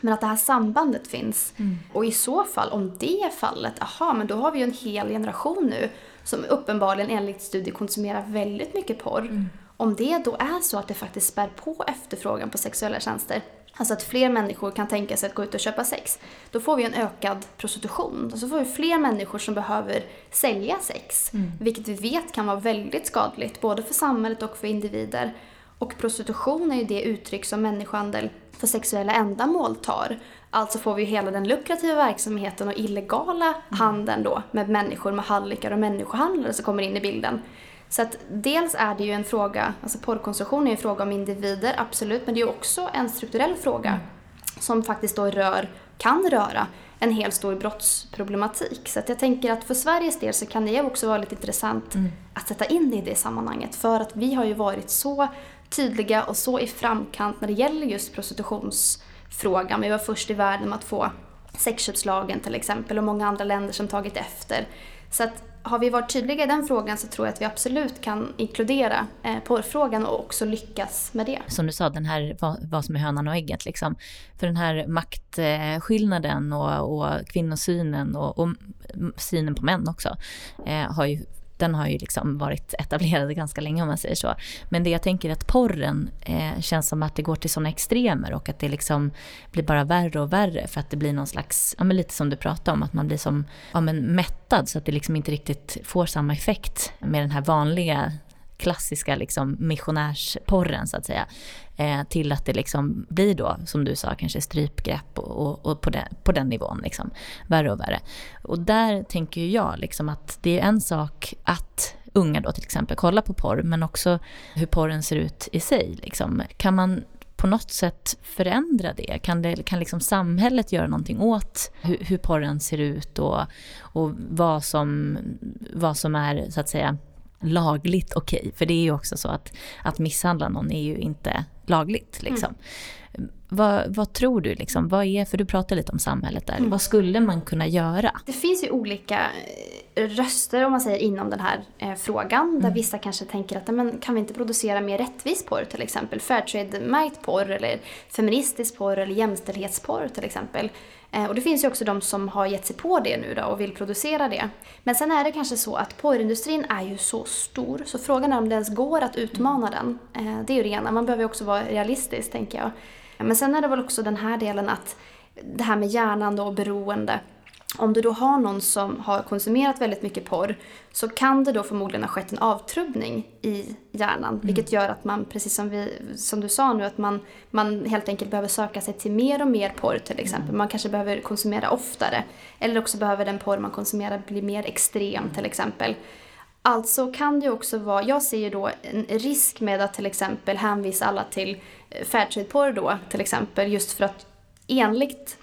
[SPEAKER 2] Men att det här sambandet finns. Mm. Och i så fall, om det är fallet, aha, men då har vi ju en hel generation nu som uppenbarligen enligt studier konsumerar väldigt mycket porr. Mm. Om det då är så att det faktiskt spär på efterfrågan på sexuella tjänster, Alltså att fler människor kan tänka sig att gå ut och köpa sex. Då får vi en ökad prostitution. Alltså får vi fler människor som behöver sälja sex. Mm. Vilket vi vet kan vara väldigt skadligt, både för samhället och för individer. Och prostitution är ju det uttryck som människohandel för sexuella ändamål tar. Alltså får vi hela den lukrativa verksamheten och illegala mm. handeln då med människor med hallickar och människohandlare som kommer in i bilden. Så att dels är det ju en fråga, alltså porrkonsumtion är en fråga om individer, absolut, men det är också en strukturell fråga mm. som faktiskt då rör, kan röra en hel stor brottsproblematik. Så att jag tänker att för Sveriges del så kan det också vara lite intressant mm. att sätta in i det sammanhanget. För att vi har ju varit så tydliga och så i framkant när det gäller just prostitutionsfrågan. Vi var först i världen med att få sexköpslagen till exempel och många andra länder som tagit efter. Så att har vi varit tydliga i den frågan så tror jag att vi absolut kan inkludera eh, porrfrågan och också lyckas med det.
[SPEAKER 3] Som du sa, den här vad, vad som är hönan och ägget liksom. För den här maktskillnaden och, och kvinnosynen och, och synen på män också eh, har ju den har ju liksom varit etablerad ganska länge om man säger så. Men det jag tänker är att porren eh, känns som att det går till sådana extremer och att det liksom blir bara värre och värre för att det blir någon slags, ja men lite som du pratade om, att man blir som, ja men mättad så att det liksom inte riktigt får samma effekt med den här vanliga klassiska liksom missionärsporren så att säga. Eh, till att det liksom blir då, som du sa, kanske strypgrepp och, och, och på, den, på den nivån. Liksom, värre och värre. Och där tänker jag liksom att det är en sak att unga då till exempel kollar på porr, men också hur porren ser ut i sig. Liksom. Kan man på något sätt förändra det? Kan, det, kan liksom samhället göra någonting åt hur, hur porren ser ut och, och vad, som, vad som är så att säga lagligt okej. Okay. För det är ju också så att, att misshandla någon är ju inte lagligt. Liksom. Mm. Vad, vad, tror du, liksom, vad är, för du pratar lite om samhället där, mm. vad skulle man kunna göra?
[SPEAKER 2] Det finns ju olika eh, röster om man säger inom den här eh, frågan. Mm. Där vissa kanske tänker att men, kan vi inte producera mer rättvis porr till exempel? Fairtrade-märkt porr eller feministisk porr eller jämställdhetsporr till exempel. Eh, och det finns ju också de som har gett sig på det nu då och vill producera det. Men sen är det kanske så att porrindustrin är ju så stor så frågan är om det ens går att utmana den. Eh, det är ju det ena, man behöver ju också vara realistisk tänker jag. Men sen är det väl också den här delen att det här med hjärnan då och beroende om du då har någon som har konsumerat väldigt mycket porr så kan det då förmodligen ha skett en avtrubbning i hjärnan. Mm. Vilket gör att man, precis som, vi, som du sa nu, att man, man helt enkelt behöver söka sig till mer och mer porr till exempel. Mm. Man kanske behöver konsumera oftare. Eller också behöver den porr man konsumerar bli mer extrem till exempel. Alltså kan det också vara, jag ser ju då en risk med att till exempel hänvisa alla till eh, Fairtrade-porr då till exempel just för att enligt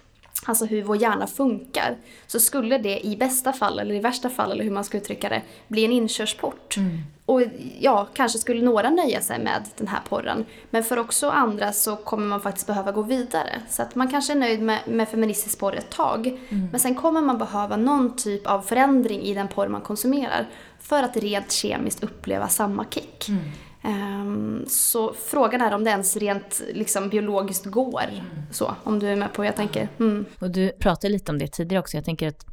[SPEAKER 2] alltså hur vår hjärna funkar, så skulle det i bästa fall, eller i värsta fall, eller hur man ska uttrycka det, bli en inkörsport. Mm. Och ja, kanske skulle några nöja sig med den här porren. Men för också andra så kommer man faktiskt behöva gå vidare. Så att man kanske är nöjd med, med feministisk porr ett tag. Mm. Men sen kommer man behöva någon typ av förändring i den porr man konsumerar. För att rent kemiskt uppleva samma kick. Mm. Um, så frågan är om det ens rent liksom, biologiskt går. Så, om du är med på vad jag tänker. Mm.
[SPEAKER 3] Och du pratade lite om det tidigare också. Jag tänker att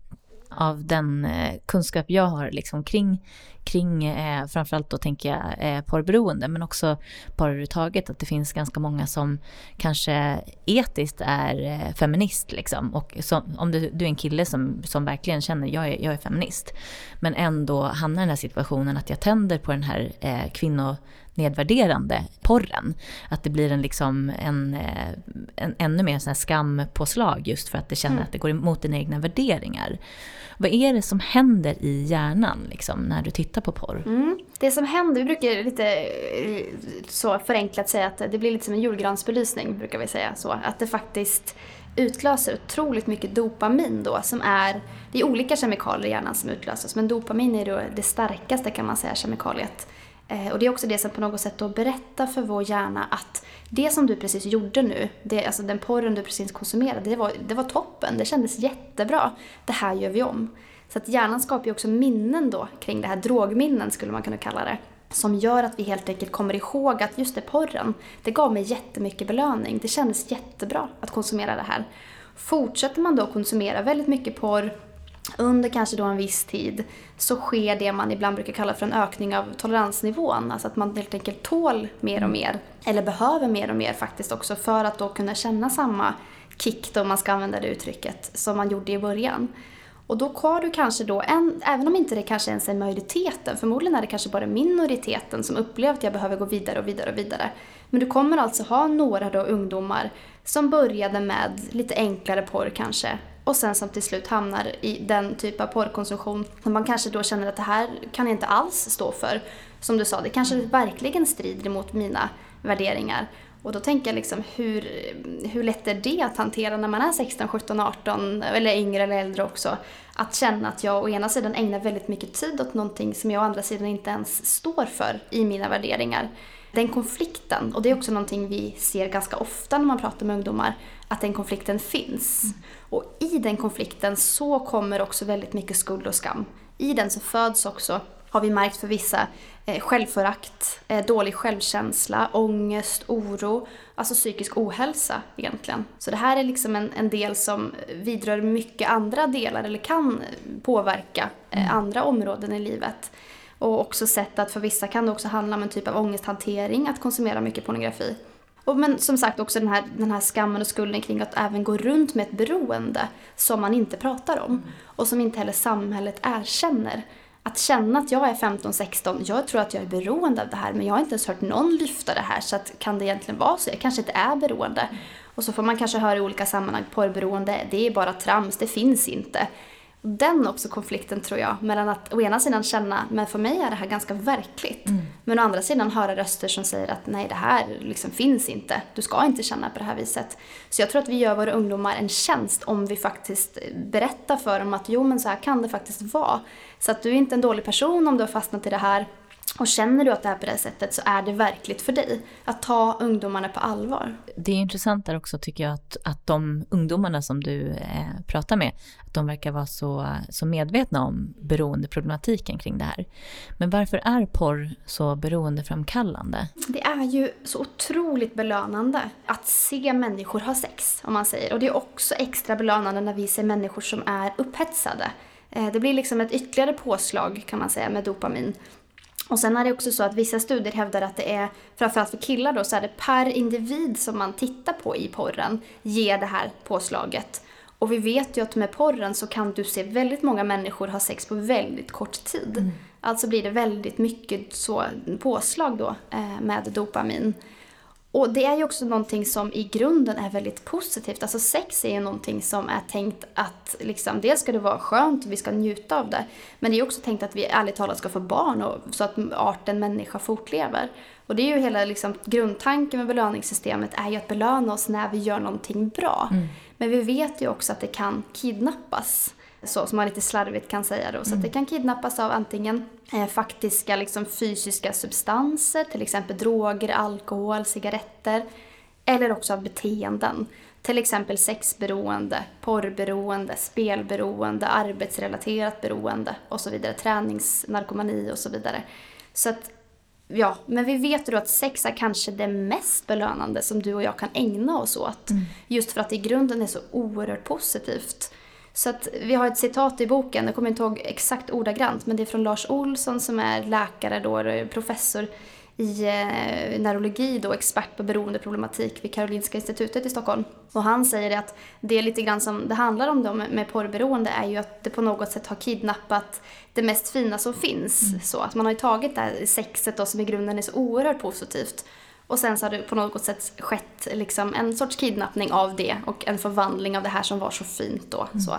[SPEAKER 3] av den eh, kunskap jag har liksom kring, kring eh, framförallt då tänker jag eh, porrberoende men också porr överhuvudtaget att det finns ganska många som kanske etiskt är eh, feminist liksom och som, om du, du är en kille som, som verkligen känner jag är, jag är feminist men ändå hamnar i den här situationen att jag tänder på den här eh, kvinno nedvärderande porren. Att det blir en, liksom, en, eh, en ännu mer sån här skampåslag just för att det känner mm. att det går emot dina egna värderingar. Vad är det som händer i hjärnan liksom, när du tittar på porr?
[SPEAKER 2] Mm. Det som händer, vi brukar lite eh, så förenklat säga att det blir lite som en julgransbelysning, brukar vi säga så. Att det faktiskt utlöser otroligt mycket dopamin då som är, det är olika kemikalier i hjärnan som utlöses men dopamin är då det starkaste kan man säga kemikaliet. Eh, och det är också det som på något sätt då berättar för vår hjärna att det som du precis gjorde nu, det, alltså den porren du precis konsumerade, det var, det var toppen, det kändes jättebra. Det här gör vi om. Så att hjärnan skapar ju också minnen då kring det här, drogminnen skulle man kunna kalla det. Som gör att vi helt enkelt kommer ihåg att just det, porren, det gav mig jättemycket belöning. Det kändes jättebra att konsumera det här. Fortsätter man då konsumera väldigt mycket porr under kanske då en viss tid så sker det man ibland brukar kalla för en ökning av toleransnivån. Alltså att man helt enkelt tål mer och mer. Eller behöver mer och mer faktiskt också för att då kunna känna samma kick då, om man ska använda det uttrycket, som man gjorde i början. Och då har du kanske då, en, även om inte det kanske ens är majoriteten, förmodligen är det kanske bara minoriteten som upplever att jag behöver gå vidare och vidare och vidare. Men du kommer alltså ha några då ungdomar som började med lite enklare porr kanske och sen som till slut hamnar i den typ av porrkonsumtion som man kanske då känner att det här kan jag inte alls stå för. Som du sa, det kanske verkligen strider mot mina värderingar. Och då tänker jag liksom hur, hur lätt är det att hantera när man är 16, 17, 18 eller yngre eller äldre också. Att känna att jag å ena sidan ägnar väldigt mycket tid åt någonting som jag å andra sidan inte ens står för i mina värderingar den konflikten, och det är också någonting vi ser ganska ofta när man pratar med ungdomar, att den konflikten finns. Mm. Och i den konflikten så kommer också väldigt mycket skuld och skam. I den så föds också, har vi märkt för vissa, eh, självförakt, eh, dålig självkänsla, ångest, oro, alltså psykisk ohälsa egentligen. Så det här är liksom en, en del som vidrör mycket andra delar eller kan påverka eh, mm. andra områden i livet. Och också sett att för vissa kan det också handla om en typ av ångesthantering att konsumera mycket pornografi. Och men som sagt också den här, den här skammen och skulden kring att även gå runt med ett beroende som man inte pratar om. Och som inte heller samhället erkänner. Att känna att jag är 15-16, jag tror att jag är beroende av det här men jag har inte ens hört någon lyfta det här så att kan det egentligen vara så? Jag kanske inte är beroende. Och så får man kanske höra i olika sammanhang, porrberoende, det är bara trams, det finns inte den också konflikten tror jag, mellan att å ena sidan känna, men för mig är det här ganska verkligt. Mm. Men å andra sidan höra röster som säger att nej det här liksom finns inte, du ska inte känna på det här viset. Så jag tror att vi gör våra ungdomar en tjänst om vi faktiskt berättar för dem att jo men så här kan det faktiskt vara. Så att du är inte en dålig person om du har fastnat i det här. Och känner du att det är på det sättet så är det verkligt för dig. Att ta ungdomarna på allvar.
[SPEAKER 3] Det är intressant där också tycker jag att, att de ungdomarna som du eh, pratar med, att de verkar vara så, så medvetna om beroendeproblematiken kring det här. Men varför är porr så beroendeframkallande?
[SPEAKER 2] Det är ju så otroligt belönande att se människor ha sex, om man säger. Och det är också extra belönande när vi ser människor som är upphetsade. Eh, det blir liksom ett ytterligare påslag kan man säga med dopamin. Och sen är det också så att vissa studier hävdar att det är, framförallt för killar då, så är det per individ som man tittar på i porren ger det här påslaget. Och vi vet ju att med porren så kan du se väldigt många människor ha sex på väldigt kort tid. Mm. Alltså blir det väldigt mycket så påslag då eh, med dopamin. Och det är ju också någonting som i grunden är väldigt positivt. Alltså sex är ju någonting som är tänkt att liksom, dels ska det vara skönt och vi ska njuta av det. Men det är också tänkt att vi ärligt talat ska få barn och, så att arten människa fortlever. Och det är ju hela liksom, grundtanken med belöningssystemet är ju att belöna oss när vi gör någonting bra. Mm. Men vi vet ju också att det kan kidnappas så som man lite slarvigt kan säga då. Så mm. det kan kidnappas av antingen eh, faktiska liksom, fysiska substanser, till exempel droger, alkohol, cigaretter. Eller också av beteenden. Till exempel sexberoende, porrberoende, spelberoende, arbetsrelaterat beroende och så vidare. Träningsnarkomani och så vidare. Så att, ja, men vi vet ju då att sex är kanske det mest belönande som du och jag kan ägna oss åt. Mm. Just för att det i grunden är så oerhört positivt. Så att vi har ett citat i boken, jag kommer inte ihåg exakt ordagrant, men det är från Lars Olsson som är läkare då, professor i eh, neurologi då, expert på beroendeproblematik vid Karolinska institutet i Stockholm. Och han säger att det är lite grann som det handlar om då med porrberoende är ju att det på något sätt har kidnappat det mest fina som finns. Mm. Så att man har ju tagit det här sexet då som i grunden är så oerhört positivt och sen så har det på något sätt skett liksom en sorts kidnappning av det och en förvandling av det här som var så fint då. Mm. Så.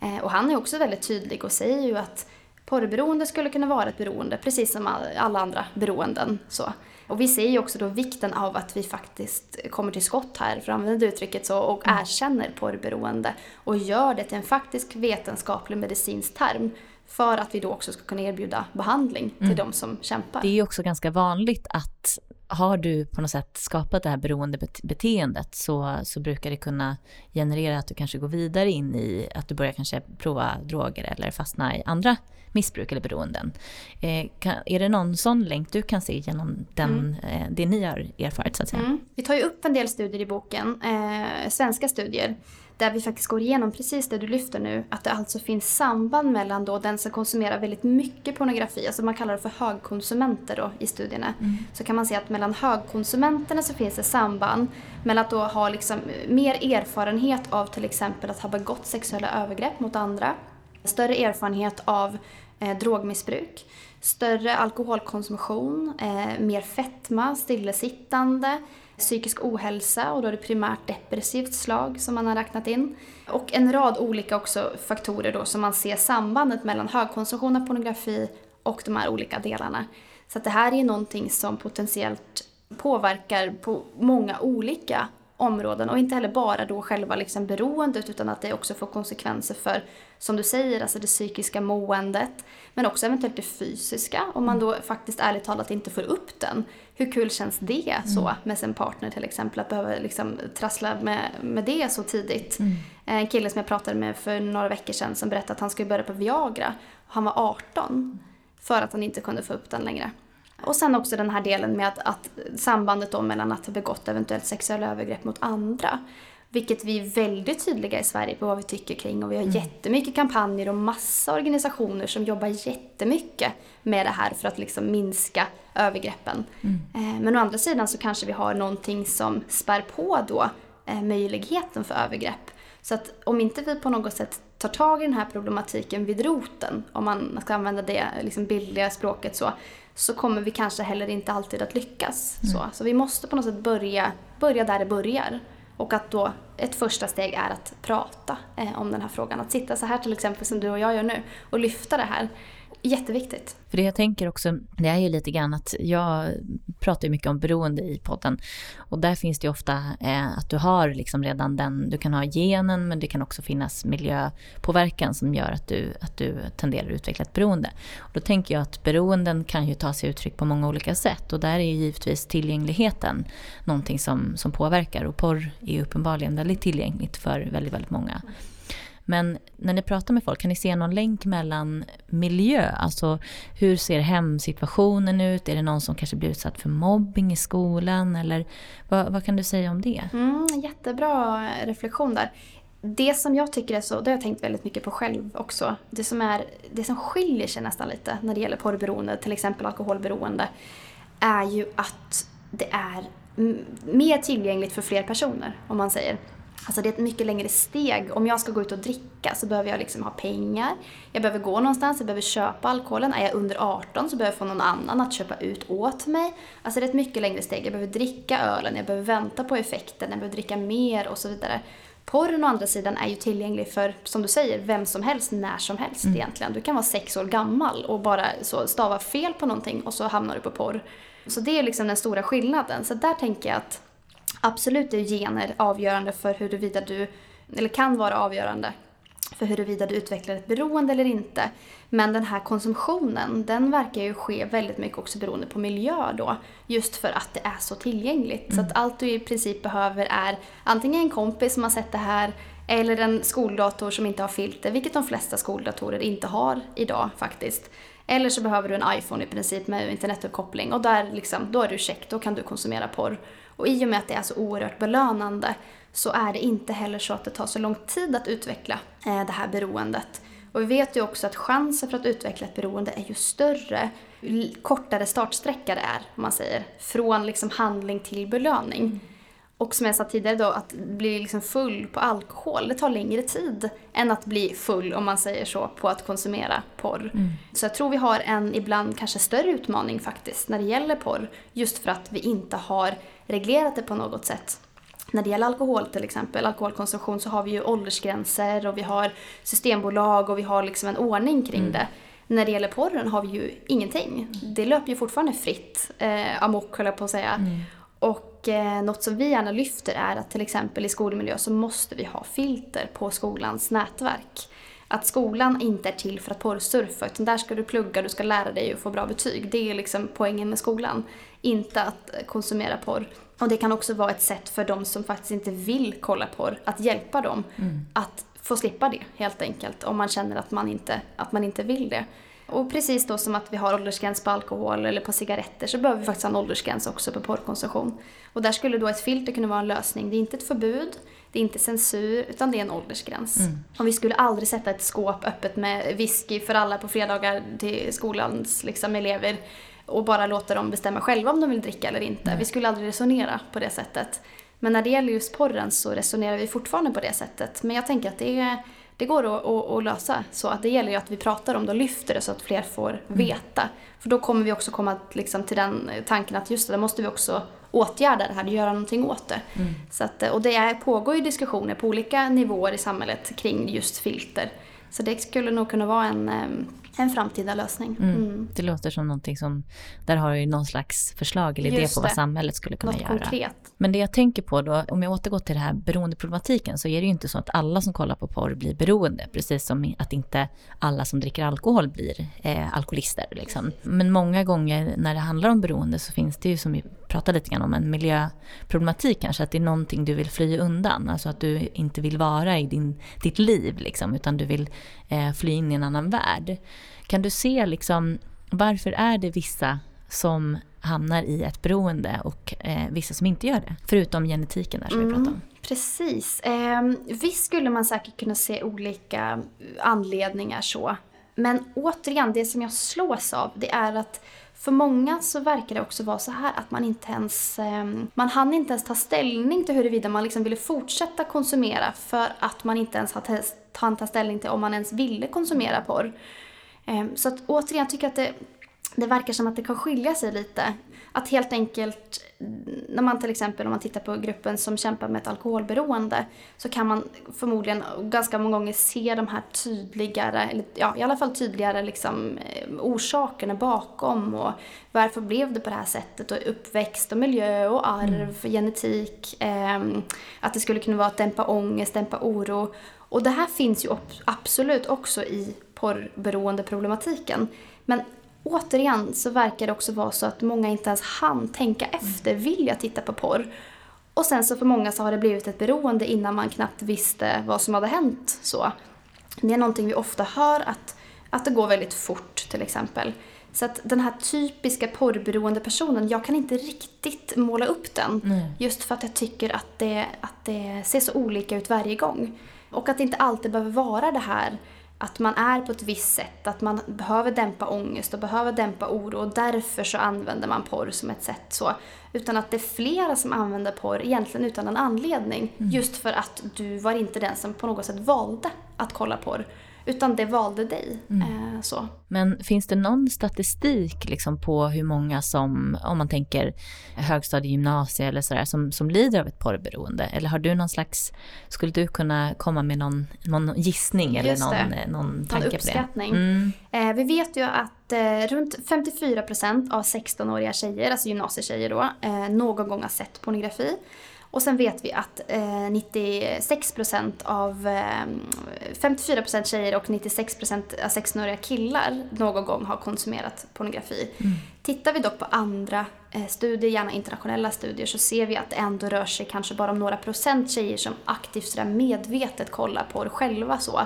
[SPEAKER 2] Eh, och han är också väldigt tydlig och säger ju att porrberoende skulle kunna vara ett beroende, precis som alla andra beroenden. Så. Och vi ser ju också då vikten av att vi faktiskt kommer till skott här, för att använda uttrycket så, och mm. erkänner porrberoende och gör det till en faktisk vetenskaplig medicinsk term för att vi då också ska kunna erbjuda behandling till mm. de som kämpar.
[SPEAKER 3] Det är ju också ganska vanligt att har du på något sätt skapat det här beroendebeteendet så, så brukar det kunna generera att du kanske går vidare in i att du börjar kanske prova droger eller fastna i andra missbruk eller beroenden. Eh, kan, är det någon sån länk du kan se genom den, mm. eh, det ni har erfarit så att säga? Mm.
[SPEAKER 2] Vi tar ju upp en del studier i boken, eh, svenska studier där vi faktiskt går igenom precis det du lyfter nu, att det alltså finns samband mellan då den som konsumerar väldigt mycket pornografi, alltså man kallar det för högkonsumenter då i studierna, mm. så kan man se att mellan högkonsumenterna så finns det samband mellan att då ha liksom mer erfarenhet av till exempel att ha begått sexuella övergrepp mot andra, större erfarenhet av eh, drogmissbruk, större alkoholkonsumtion, eh, mer fetma, stillasittande, psykisk ohälsa och då är det primärt depressivt slag som man har räknat in. Och en rad olika också faktorer då som man ser sambandet mellan högkonsumtion av pornografi och de här olika delarna. Så det här är någonting som potentiellt påverkar på många olika områden och inte heller bara då själva liksom beroendet utan att det också får konsekvenser för, som du säger, alltså det psykiska måendet men också eventuellt det fysiska om man då faktiskt ärligt talat inte får upp den. Hur kul känns det mm. så med sin partner till exempel att behöva liksom trassla med, med det så tidigt. Mm. En kille som jag pratade med för några veckor sedan som berättade att han skulle börja på Viagra. Han var 18 för att han inte kunde få upp den längre. Och sen också den här delen med att, att sambandet då mellan att ha begått eventuellt sexuella övergrepp mot andra. Vilket vi är väldigt tydliga i Sverige på vad vi tycker kring och vi har mm. jättemycket kampanjer och massa organisationer som jobbar jättemycket med det här för att liksom minska övergreppen. Mm. Eh, men å andra sidan så kanske vi har någonting som spär på då eh, möjligheten för övergrepp. Så att om inte vi på något sätt tar tag i den här problematiken vid roten, om man ska använda det liksom bildliga språket så, så kommer vi kanske heller inte alltid att lyckas. Mm. Så. så vi måste på något sätt börja, börja där det börjar. Och att då ett första steg är att prata eh, om den här frågan. Att sitta så här till exempel som du och jag gör nu och lyfta det här. Jätteviktigt.
[SPEAKER 3] För det jag tänker också, det är ju lite grann att jag pratar ju mycket om beroende i podden. Och där finns det ju ofta eh, att du har liksom redan den, du kan ha genen men det kan också finnas miljöpåverkan som gör att du, att du tenderar att utveckla ett beroende. Och då tänker jag att beroenden kan ju ta sig uttryck på många olika sätt och där är ju givetvis tillgängligheten någonting som, som påverkar och porr är ju uppenbarligen väldigt tillgängligt för väldigt, väldigt många. Men när ni pratar med folk, kan ni se någon länk mellan miljö? Alltså hur ser hemsituationen ut? Är det någon som kanske blir utsatt för mobbing i skolan? Eller vad, vad kan du säga om det?
[SPEAKER 2] Mm, jättebra reflektion där. Det som jag tycker är så, det har jag tänkt väldigt mycket på själv också. Det som, är, det som skiljer sig nästan lite när det gäller porrberoende, till exempel alkoholberoende, är ju att det är mer tillgängligt för fler personer, om man säger. Alltså det är ett mycket längre steg. Om jag ska gå ut och dricka så behöver jag liksom ha pengar. Jag behöver gå någonstans, jag behöver köpa alkoholen. Är jag under 18 så behöver jag få någon annan att köpa ut åt mig. Alltså det är ett mycket längre steg. Jag behöver dricka ölen, jag behöver vänta på effekten, jag behöver dricka mer och så vidare. Porren å andra sidan är ju tillgänglig för, som du säger, vem som helst, när som helst mm. egentligen. Du kan vara sex år gammal och bara så stava fel på någonting och så hamnar du på porr. Så det är liksom den stora skillnaden. Så där tänker jag att Absolut är gener avgörande för huruvida du, eller kan vara avgörande för huruvida du utvecklar ett beroende eller inte. Men den här konsumtionen, den verkar ju ske väldigt mycket också beroende på miljö då. Just för att det är så tillgängligt. Mm. Så att allt du i princip behöver är antingen en kompis som har sett det här eller en skoldator som inte har filter, vilket de flesta skoldatorer inte har idag faktiskt. Eller så behöver du en iPhone i princip med internetuppkoppling och där liksom, då är du check, då kan du konsumera porr. Och i och med att det är så oerhört belönande så är det inte heller så att det tar så lång tid att utveckla eh, det här beroendet. Och vi vet ju också att chansen för att utveckla ett beroende är ju större ju kortare startsträcka det är, om man säger. Från liksom handling till belöning. Mm. Och som jag sa tidigare då, att bli liksom full på alkohol, det tar längre tid än att bli full, om man säger så, på att konsumera porr. Mm. Så jag tror vi har en ibland kanske större utmaning faktiskt när det gäller porr. Just för att vi inte har reglerat det på något sätt. När det gäller alkohol till exempel, alkoholkonsumtion, så har vi ju åldersgränser och vi har systembolag och vi har liksom en ordning kring mm. det. När det gäller porren har vi ju ingenting. Det löper ju fortfarande fritt, eh, amok höll jag på att säga. Mm. Och eh, något som vi gärna lyfter är att till exempel i skolmiljö så måste vi ha filter på skolans nätverk. Att skolan inte är till för att porrsurfa utan där ska du plugga, du ska lära dig och få bra betyg. Det är liksom poängen med skolan. Inte att konsumera porr. Och det kan också vara ett sätt för de som faktiskt inte vill kolla porr, att hjälpa dem mm. att få slippa det helt enkelt. Om man känner att man inte, att man inte vill det. Och precis då som att vi har åldersgräns på alkohol eller på cigaretter så behöver vi faktiskt ha en åldersgräns också på porrkonsumtion. Och där skulle då ett filter kunna vara en lösning. Det är inte ett förbud, det är inte censur, utan det är en åldersgräns. Mm. Och vi skulle aldrig sätta ett skåp öppet med whisky för alla på fredagar till skolans liksom, elever och bara låta dem bestämma själva om de vill dricka eller inte. Mm. Vi skulle aldrig resonera på det sättet. Men när det gäller just porren så resonerar vi fortfarande på det sättet. Men jag tänker att det är det går att, att, att, lösa. Så att det gäller ju att vi pratar om det och lyfter det så att fler får mm. veta. Mm. För då kommer vi också komma liksom, till den tanken att just det, måste vi också åtgärda det här, göra någonting åt det. Mm. Så att, och det är, pågår ju diskussioner på olika nivåer i samhället kring just filter. Så det skulle nog kunna vara en, en framtida lösning.
[SPEAKER 3] Mm. Mm. Det låter som någonting som, där har du någon slags förslag eller idé på vad samhället skulle kunna
[SPEAKER 2] Något
[SPEAKER 3] göra.
[SPEAKER 2] Konkret.
[SPEAKER 3] Men det jag tänker på då, om jag återgår till det här beroendeproblematiken så är det ju inte så att alla som kollar på porr blir beroende, precis som att inte alla som dricker alkohol blir eh, alkoholister. Liksom. Men många gånger när det handlar om beroende så finns det ju som vi pratade lite grann om en miljöproblematik kanske, att det är någonting du vill fly undan, alltså att du inte vill vara i din, ditt liv liksom, utan du vill eh, fly in i en annan värld. Kan du se liksom, varför är det vissa som hamnar i ett beroende och eh, vissa som inte gör det? Förutom genetiken där som mm, vi pratade om.
[SPEAKER 2] Precis. Eh, visst skulle man säkert kunna se olika anledningar så. Men återigen, det som jag slås av det är att för många så verkar det också vara så här att man inte ens, ehm, man hann inte ens ta ställning till huruvida man liksom ville fortsätta konsumera för att man inte ens hann ta ställning till om man ens ville konsumera porr. Ehm, så att återigen, jag tycker att det, det verkar som att det kan skilja sig lite. Att helt enkelt, när man till exempel om man tittar på gruppen som kämpar med ett alkoholberoende så kan man förmodligen ganska många gånger se de här tydligare, eller ja, i alla fall tydligare liksom, eh, orsakerna bakom och varför blev det på det här sättet och uppväxt och miljö och arv, mm. genetik, eh, att det skulle kunna vara att dämpa ångest, dämpa oro. Och det här finns ju absolut också i porrberoendeproblematiken. Men återigen så verkar det också vara så att många inte ens hann tänka efter, vill jag titta på porr? Och sen så för många så har det blivit ett beroende innan man knappt visste vad som hade hänt. Så. Det är någonting vi ofta hör, att, att det går väldigt fort till exempel. Så att den här typiska porrberoende personen, jag kan inte riktigt måla upp den. Mm. Just för att jag tycker att det, att det ser så olika ut varje gång. Och att det inte alltid behöver vara det här att man är på ett visst sätt, att man behöver dämpa ångest och behöver dämpa oro och därför så använder man porr som ett sätt så. Utan att det är flera som använder porr egentligen utan en anledning. Mm. Just för att du var inte den som på något sätt valde att kolla porr. Utan det valde dig. Mm. Eh, så.
[SPEAKER 3] Men finns det någon statistik liksom på hur många som, om man tänker högstadie, gymnasie eller sådär, som, som lider av ett porrberoende? Eller har du någon slags, skulle du kunna komma med någon, någon gissning eller någon, någon tanke någon uppskattning. på det? Mm.
[SPEAKER 2] Eh, vi vet ju att eh, runt 54% av 16-åriga tjejer, alltså gymnasietjejer då, eh, någon gång har sett pornografi. Och sen vet vi att eh, 96% av eh, 54% tjejer och 96% av 16-åriga killar någon gång har konsumerat pornografi. Mm. Tittar vi dock på andra eh, studier, gärna internationella studier, så ser vi att det ändå rör sig kanske bara om några procent tjejer som aktivt sådär medvetet kollar på det själva så.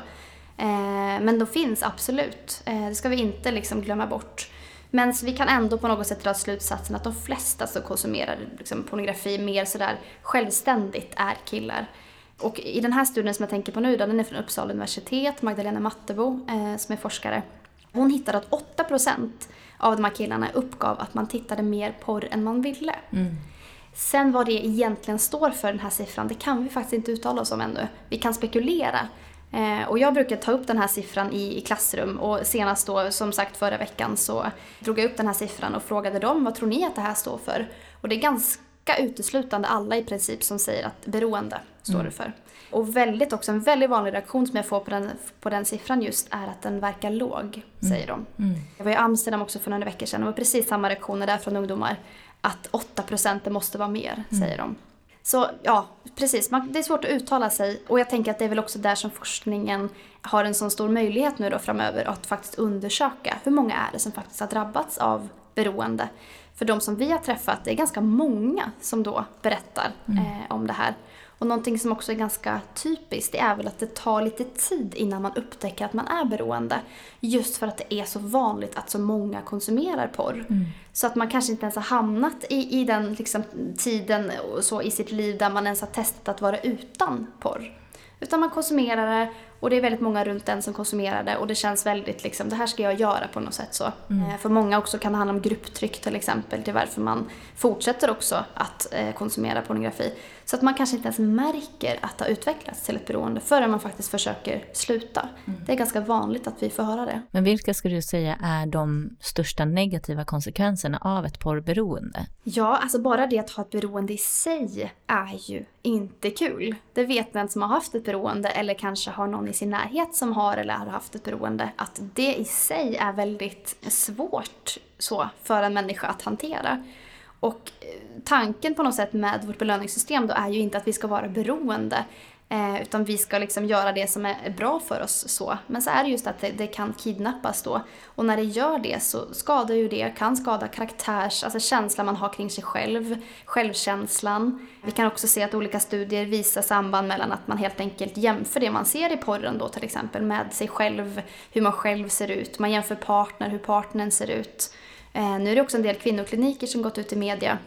[SPEAKER 2] men de finns absolut. det ska vi inte liksom glömma bort. Men vi kan ändå på något sätt dra slutsatsen att de flesta som konsumerar liksom, pornografi mer sådär självständigt är killar. Och i den här studien som jag tänker på nu, då, den är från Uppsala universitet, Magdalena Mattebo eh, som är forskare. Hon hittade att 8% av de här killarna uppgav att man tittade mer porr än man ville. Mm. Sen vad det egentligen står för den här siffran, det kan vi faktiskt inte uttala oss om ännu. Vi kan spekulera. Eh, och jag brukar ta upp den här siffran i, i, klassrum och senast då, som sagt förra veckan, så drog jag upp den här siffran och frågade dem vad tror ni att det här står för? Och det är ganska uteslutande alla i princip som säger att beroende står mm. det för. Och väldigt också, en väldigt vanlig reaktion som jag får på den, på den siffran just är att den verkar låg, mm. säger de. Mm. Jag var i Amsterdam också för några veckor sedan och det var precis samma reaktioner där från ungdomar. Att 8% det måste vara mer, mm. säger de. Så ja, precis. Man, det är svårt att uttala sig och jag tänker att det är väl också där som forskningen har en sån stor möjlighet nu då framöver att faktiskt undersöka hur många är det som faktiskt har drabbats av beroende. För de som vi har träffat, det är ganska många som då berättar mm. eh, om det här. Och någonting som också är ganska typiskt det är väl att det tar lite tid innan man upptäcker att man är beroende. Just för att det är så vanligt att så många konsumerar porr. Mm. Så att man kanske inte ens har hamnat i, i den liksom, tiden och så i sitt liv där man ens har testat att vara utan porr. Utan man konsumerar det och det är väldigt många runt en som konsumerar det och det känns väldigt liksom, det här ska jag göra på något sätt så. Mm. Eh, för många också kan det handla om grupptryck till exempel. Det är varför man fortsätter också att eh, konsumera pornografi. Så att man kanske inte ens märker att det har utvecklats till ett beroende förrän man faktiskt försöker sluta. Mm. Det är ganska vanligt att vi får höra det.
[SPEAKER 3] Men vilka skulle du säga är de största negativa konsekvenserna av ett porrberoende?
[SPEAKER 2] Ja, alltså bara det att ha ett beroende i sig är ju inte kul. Det vet den som har haft ett beroende eller kanske har någon i sin närhet som har eller har haft ett beroende. Att det i sig är väldigt svårt så för en människa att hantera. Och eh, tanken på något sätt med vårt belöningssystem då är ju inte att vi ska vara beroende. Eh, utan vi ska liksom göra det som är bra för oss så. Men så är det just att det, det, kan kidnappas då. Och när det gör det så skadar ju det, kan skada karaktärs, alltså känslan man har kring sig själv, självkänslan. Vi kan också se att olika studier visar samband mellan att man helt enkelt jämför det man ser i porren då till exempel med sig själv, hur man själv ser ut. Man jämför partner, hur partnern ser ut. Eh, nu är det också en del kvinnokliniker som gått ut i media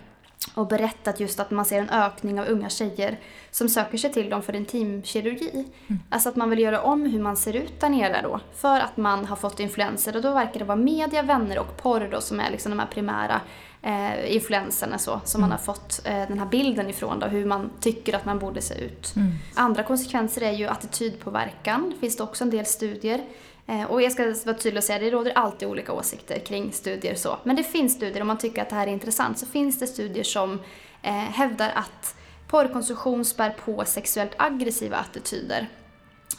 [SPEAKER 2] och berättat just att man ser en ökning av unga tjejer som söker sig till dem för intimkirurgi. Mm. Alltså att man vill göra om hur man ser ut där nere då för att man har fått influenser och då verkar det vara media, vänner och porr då som är liksom de här primära eh, influenserna så som mm. man har fått eh, den här bilden ifrån då hur man tycker att man borde se ut. Mm. Andra konsekvenser är ju attitydpåverkan, finns det också en del studier Eh, och jag ska vara tydlig och säga, det råder alltid olika åsikter kring studier så. Men det finns studier, om man tycker att det här är intressant, så finns det studier som eh, hävdar att porrkonsumtion spär på sexuellt aggressiva attityder.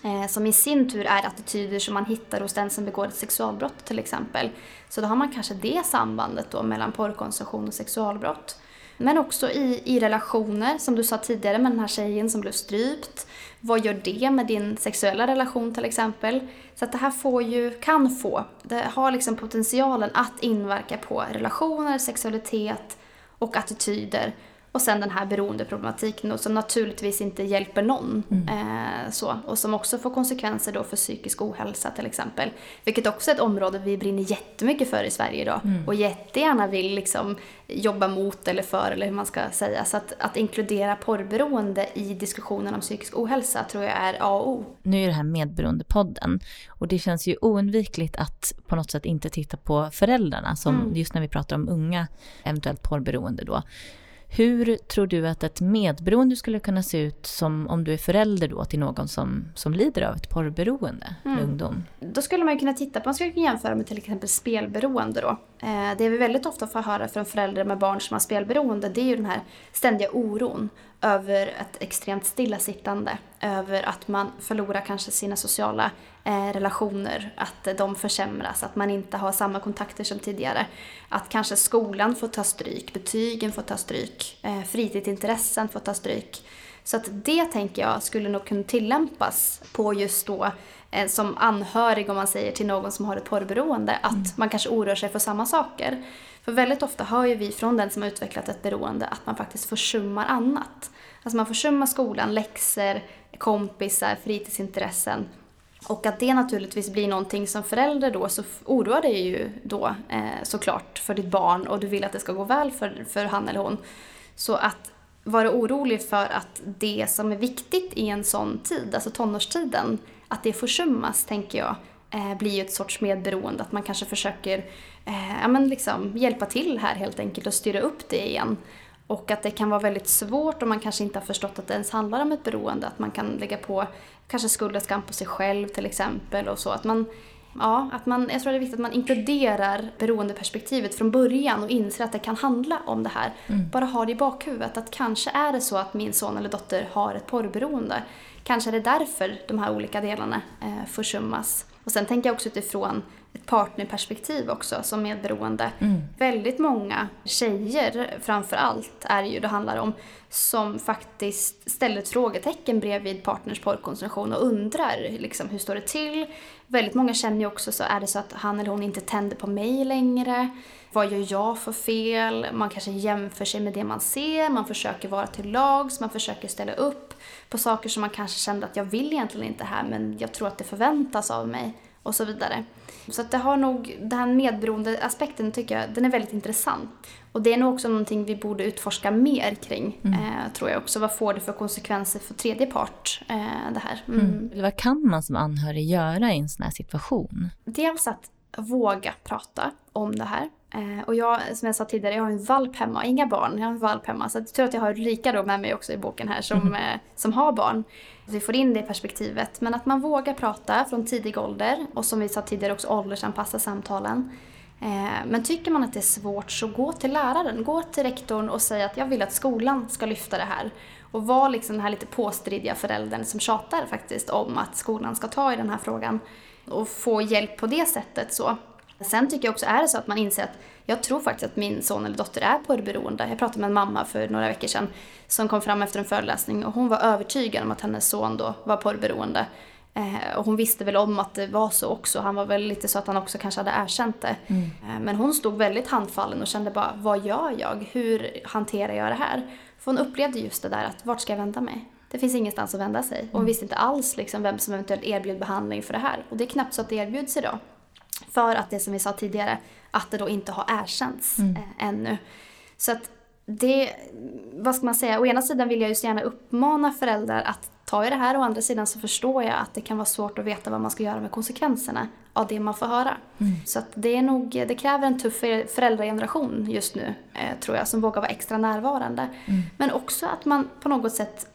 [SPEAKER 2] Eh, som i sin tur är attityder som man hittar hos den som begår ett sexualbrott till exempel. Så då har man kanske det sambandet då mellan porrkonsumtion och sexualbrott. Men också i, i relationer, som du sa tidigare med den här tjejen som blev strypt. Vad gör det med din sexuella relation till exempel? Så att det här får ju, kan få, det har liksom potentialen att inverka på relationer, sexualitet och attityder och sen den här beroendeproblematiken som naturligtvis inte hjälper någon. Mm. Eh, så, och som också får konsekvenser då för psykisk ohälsa till exempel. Vilket också är ett område vi brinner jättemycket för i Sverige idag. Mm. Och jättegärna vill liksom jobba mot eller för eller hur man ska säga. Så att, att inkludera porrberoende i diskussionen om psykisk ohälsa tror jag är A och O.
[SPEAKER 3] Nu är det här Medberoendepodden och det känns ju oundvikligt att på något sätt inte titta på föräldrarna som mm. just när vi pratar om unga eventuellt porrberoende då. Hur tror du att ett medberoende skulle kunna se ut som om du är förälder då till någon som, som lider av ett porrberoende, mm. ungdom?
[SPEAKER 2] Då skulle man kunna titta på, man skulle kunna jämföra med till exempel spelberoende då. Eh, det vi väldigt ofta får höra från föräldrar med barn som har spelberoende det är ju den här ständiga oron över ett extremt stillasittande, över att man förlorar kanske sina sociala eh, relationer, att de försämras, att man inte har samma kontakter som tidigare. Att kanske skolan får ta stryk, betygen får ta stryk, eh, fritidsintressen får ta stryk. Så att det tänker jag skulle nog kunna tillämpas på just då eh, som anhörig om man säger till någon som har ett porrberoende att mm. man kanske oroar sig för samma saker. För väldigt ofta hör ju vi från den som har utvecklat ett beroende att man faktiskt försummar annat. Alltså man försummar skolan, läxor, kompisar, fritidsintressen Och att det naturligtvis blir någonting som förälder då så oroar dig ju då eh, såklart för ditt barn och du vill att det ska gå väl för, för han eller hon. Så att vara orolig för att det som är viktigt i en sån tid, alltså tonårstiden, att det försummas tänker jag eh, blir ju ett sorts medberoende. Att man kanske försöker eh, ja, men liksom hjälpa till här helt enkelt och styra upp det igen. Och att det kan vara väldigt svårt om man kanske inte har förstått att det ens handlar om ett beroende. Att man kan lägga på kanske skuld och skam på sig själv till exempel och så. Att man, ja, att man, jag tror det är viktigt att man inkluderar beroendeperspektivet från början och inser att det kan handla om det här. Mm. Bara ha det i bakhuvudet att kanske är det så att min son eller dotter har ett porrberoende. Kanske är det därför de här olika delarna eh, försummas. Och sen tänker jag också utifrån ett partnerperspektiv också som medberoende. Mm. Väldigt många tjejer framför allt är ju det handlar om som faktiskt ställer ett frågetecken bredvid partners porrkonsumtion och undrar liksom, hur står det till? Väldigt många känner ju också så är det så att han eller hon inte tänder på mig längre? Vad gör jag för fel? Man kanske jämför sig med det man ser, man försöker vara till lags, man försöker ställa upp på saker som man kanske kände att jag vill egentligen inte här men jag tror att det förväntas av mig och så vidare. Så att det har nog, den här medberoende aspekten tycker jag, den är väldigt intressant. Och det är nog också någonting vi borde utforska mer kring, mm. eh, tror jag också. Vad får det för konsekvenser för tredje part, eh, det här? Mm.
[SPEAKER 3] Mm. Vad kan man som anhörig göra i en sån här situation?
[SPEAKER 2] Dels att våga prata om det här. Eh, och jag, som jag sa tidigare, jag har en valp hemma, inga barn, jag har en valp hemma. Så jag tror att jag har Ulrika då med mig också i boken här som, mm. eh, som har barn. Så vi får in det perspektivet. Men att man vågar prata från tidig ålder och som vi sa tidigare också åldersanpassa samtalen. Eh, men tycker man att det är svårt så gå till läraren, gå till rektorn och säg att jag vill att skolan ska lyfta det här. Och var liksom den här lite påstridiga föräldern som tjatar faktiskt om att skolan ska ta i den här frågan. Och få hjälp på det sättet så. Sen tycker jag också, är det så att man inser att jag tror faktiskt att min son eller dotter är porrberoende. Jag pratade med en mamma för några veckor sedan som kom fram efter en föreläsning och hon var övertygad om att hennes son då var porrberoende. Eh, och hon visste väl om att det var så också. Han var väl lite så att han också kanske hade erkänt det. Mm. Eh, men hon stod väldigt handfallen och kände bara, vad gör jag? Hur hanterar jag det här? För hon upplevde just det där att, vart ska jag vända mig? Det finns ingenstans att vända sig. Och hon mm. visste inte alls liksom vem som eventuellt erbjöd behandling för det här. Och det är knappt så att det erbjuds idag. För att det som vi sa tidigare, att det då inte har erkänts mm. eh, ännu. Så att det, vad ska man säga, å ena sidan vill jag ju så gärna uppmana föräldrar att ta i det här, å andra sidan så förstår jag att det kan vara svårt att veta vad man ska göra med konsekvenserna av det man får höra. Mm. Så att det är nog, det kräver en tuff föräldrageneration just nu, eh, tror jag, som vågar vara extra närvarande. Mm. Men också att man på något sätt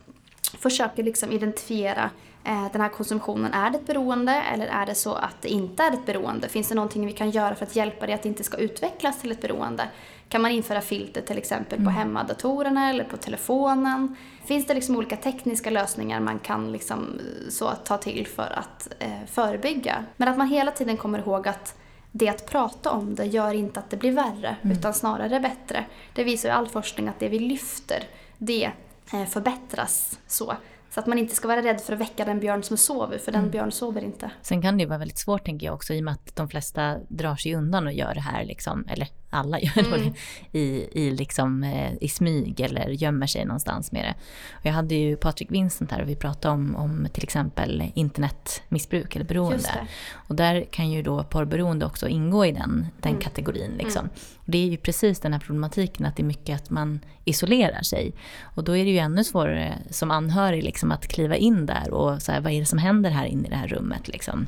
[SPEAKER 2] försöker liksom identifiera den här konsumtionen, är det ett beroende eller är det så att det inte är ett beroende? Finns det någonting vi kan göra för att hjälpa det att det inte ska utvecklas till ett beroende? Kan man införa filter till exempel på mm. hemmadatorerna eller på telefonen? Finns det liksom olika tekniska lösningar man kan liksom eh, så ta till för att eh, förebygga? Men att man hela tiden kommer ihåg att det att prata om det gör inte att det blir värre, mm. utan snarare bättre. Det visar ju all forskning att det vi lyfter, det eh, förbättras så. Så att man inte ska vara rädd för att väcka den björn som sover, för den mm. björn sover inte.
[SPEAKER 3] Sen kan det ju vara väldigt svårt tänker jag också i och med att de flesta drar sig undan och gör det här liksom, eller alla gör mm. det i, i, liksom, eh, i smyg eller gömmer sig någonstans med det. Och jag hade ju Patrik Vincent här och vi pratade om, om till exempel internetmissbruk eller beroende. Och där kan ju då porrberoende också ingå i den, den mm. kategorin. Liksom. Mm. Och det är ju precis den här problematiken att det är mycket att man isolerar sig. Och då är det ju ännu svårare som anhörig liksom, att kliva in där och så här, vad är det som händer här inne i det här rummet. Liksom.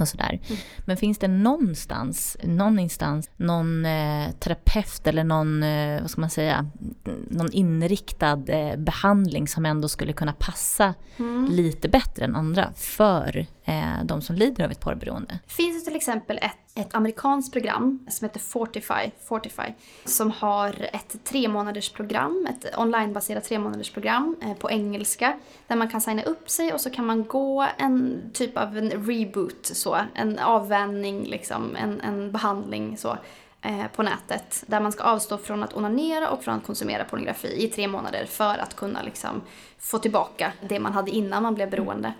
[SPEAKER 3] Och sådär. Mm. Men finns det någonstans, någon instans, någon eh, terapeut eller någon, eh, vad ska man säga, någon inriktad eh, behandling som ändå skulle kunna passa mm. lite bättre än andra för eh, de som lider av ett porrberoende?
[SPEAKER 2] Finns det till exempel ett, ett amerikanskt program som heter Fortify, Fortify som har ett tre månaders program, ett onlinebaserat tre månaders program eh, på engelska där man kan signa upp sig och så kan man gå en typ av en reboot, så, en avvänjning, liksom, en, en behandling så eh, på nätet där man ska avstå från att onanera och från att konsumera pornografi i tre månader för att kunna liksom, få tillbaka det man hade innan man blev beroende.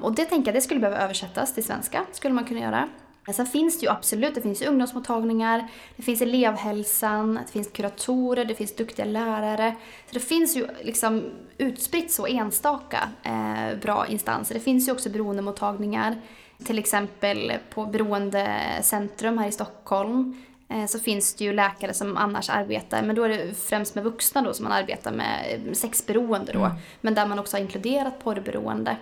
[SPEAKER 2] Och det tänker jag, det skulle behöva översättas till svenska, skulle man kunna göra. Sen finns det ju absolut, det finns ju ungdomsmottagningar, det finns elevhälsan, det finns kuratorer, det finns duktiga lärare. Så det finns ju liksom utspritt så enstaka eh, bra instanser. Det finns ju också beroendemottagningar. Till exempel på Beroendecentrum här i Stockholm eh, så finns det ju läkare som annars arbetar, men då är det främst med vuxna då som man arbetar med sexberoende då. Mm. Men där man också har inkluderat porrberoende.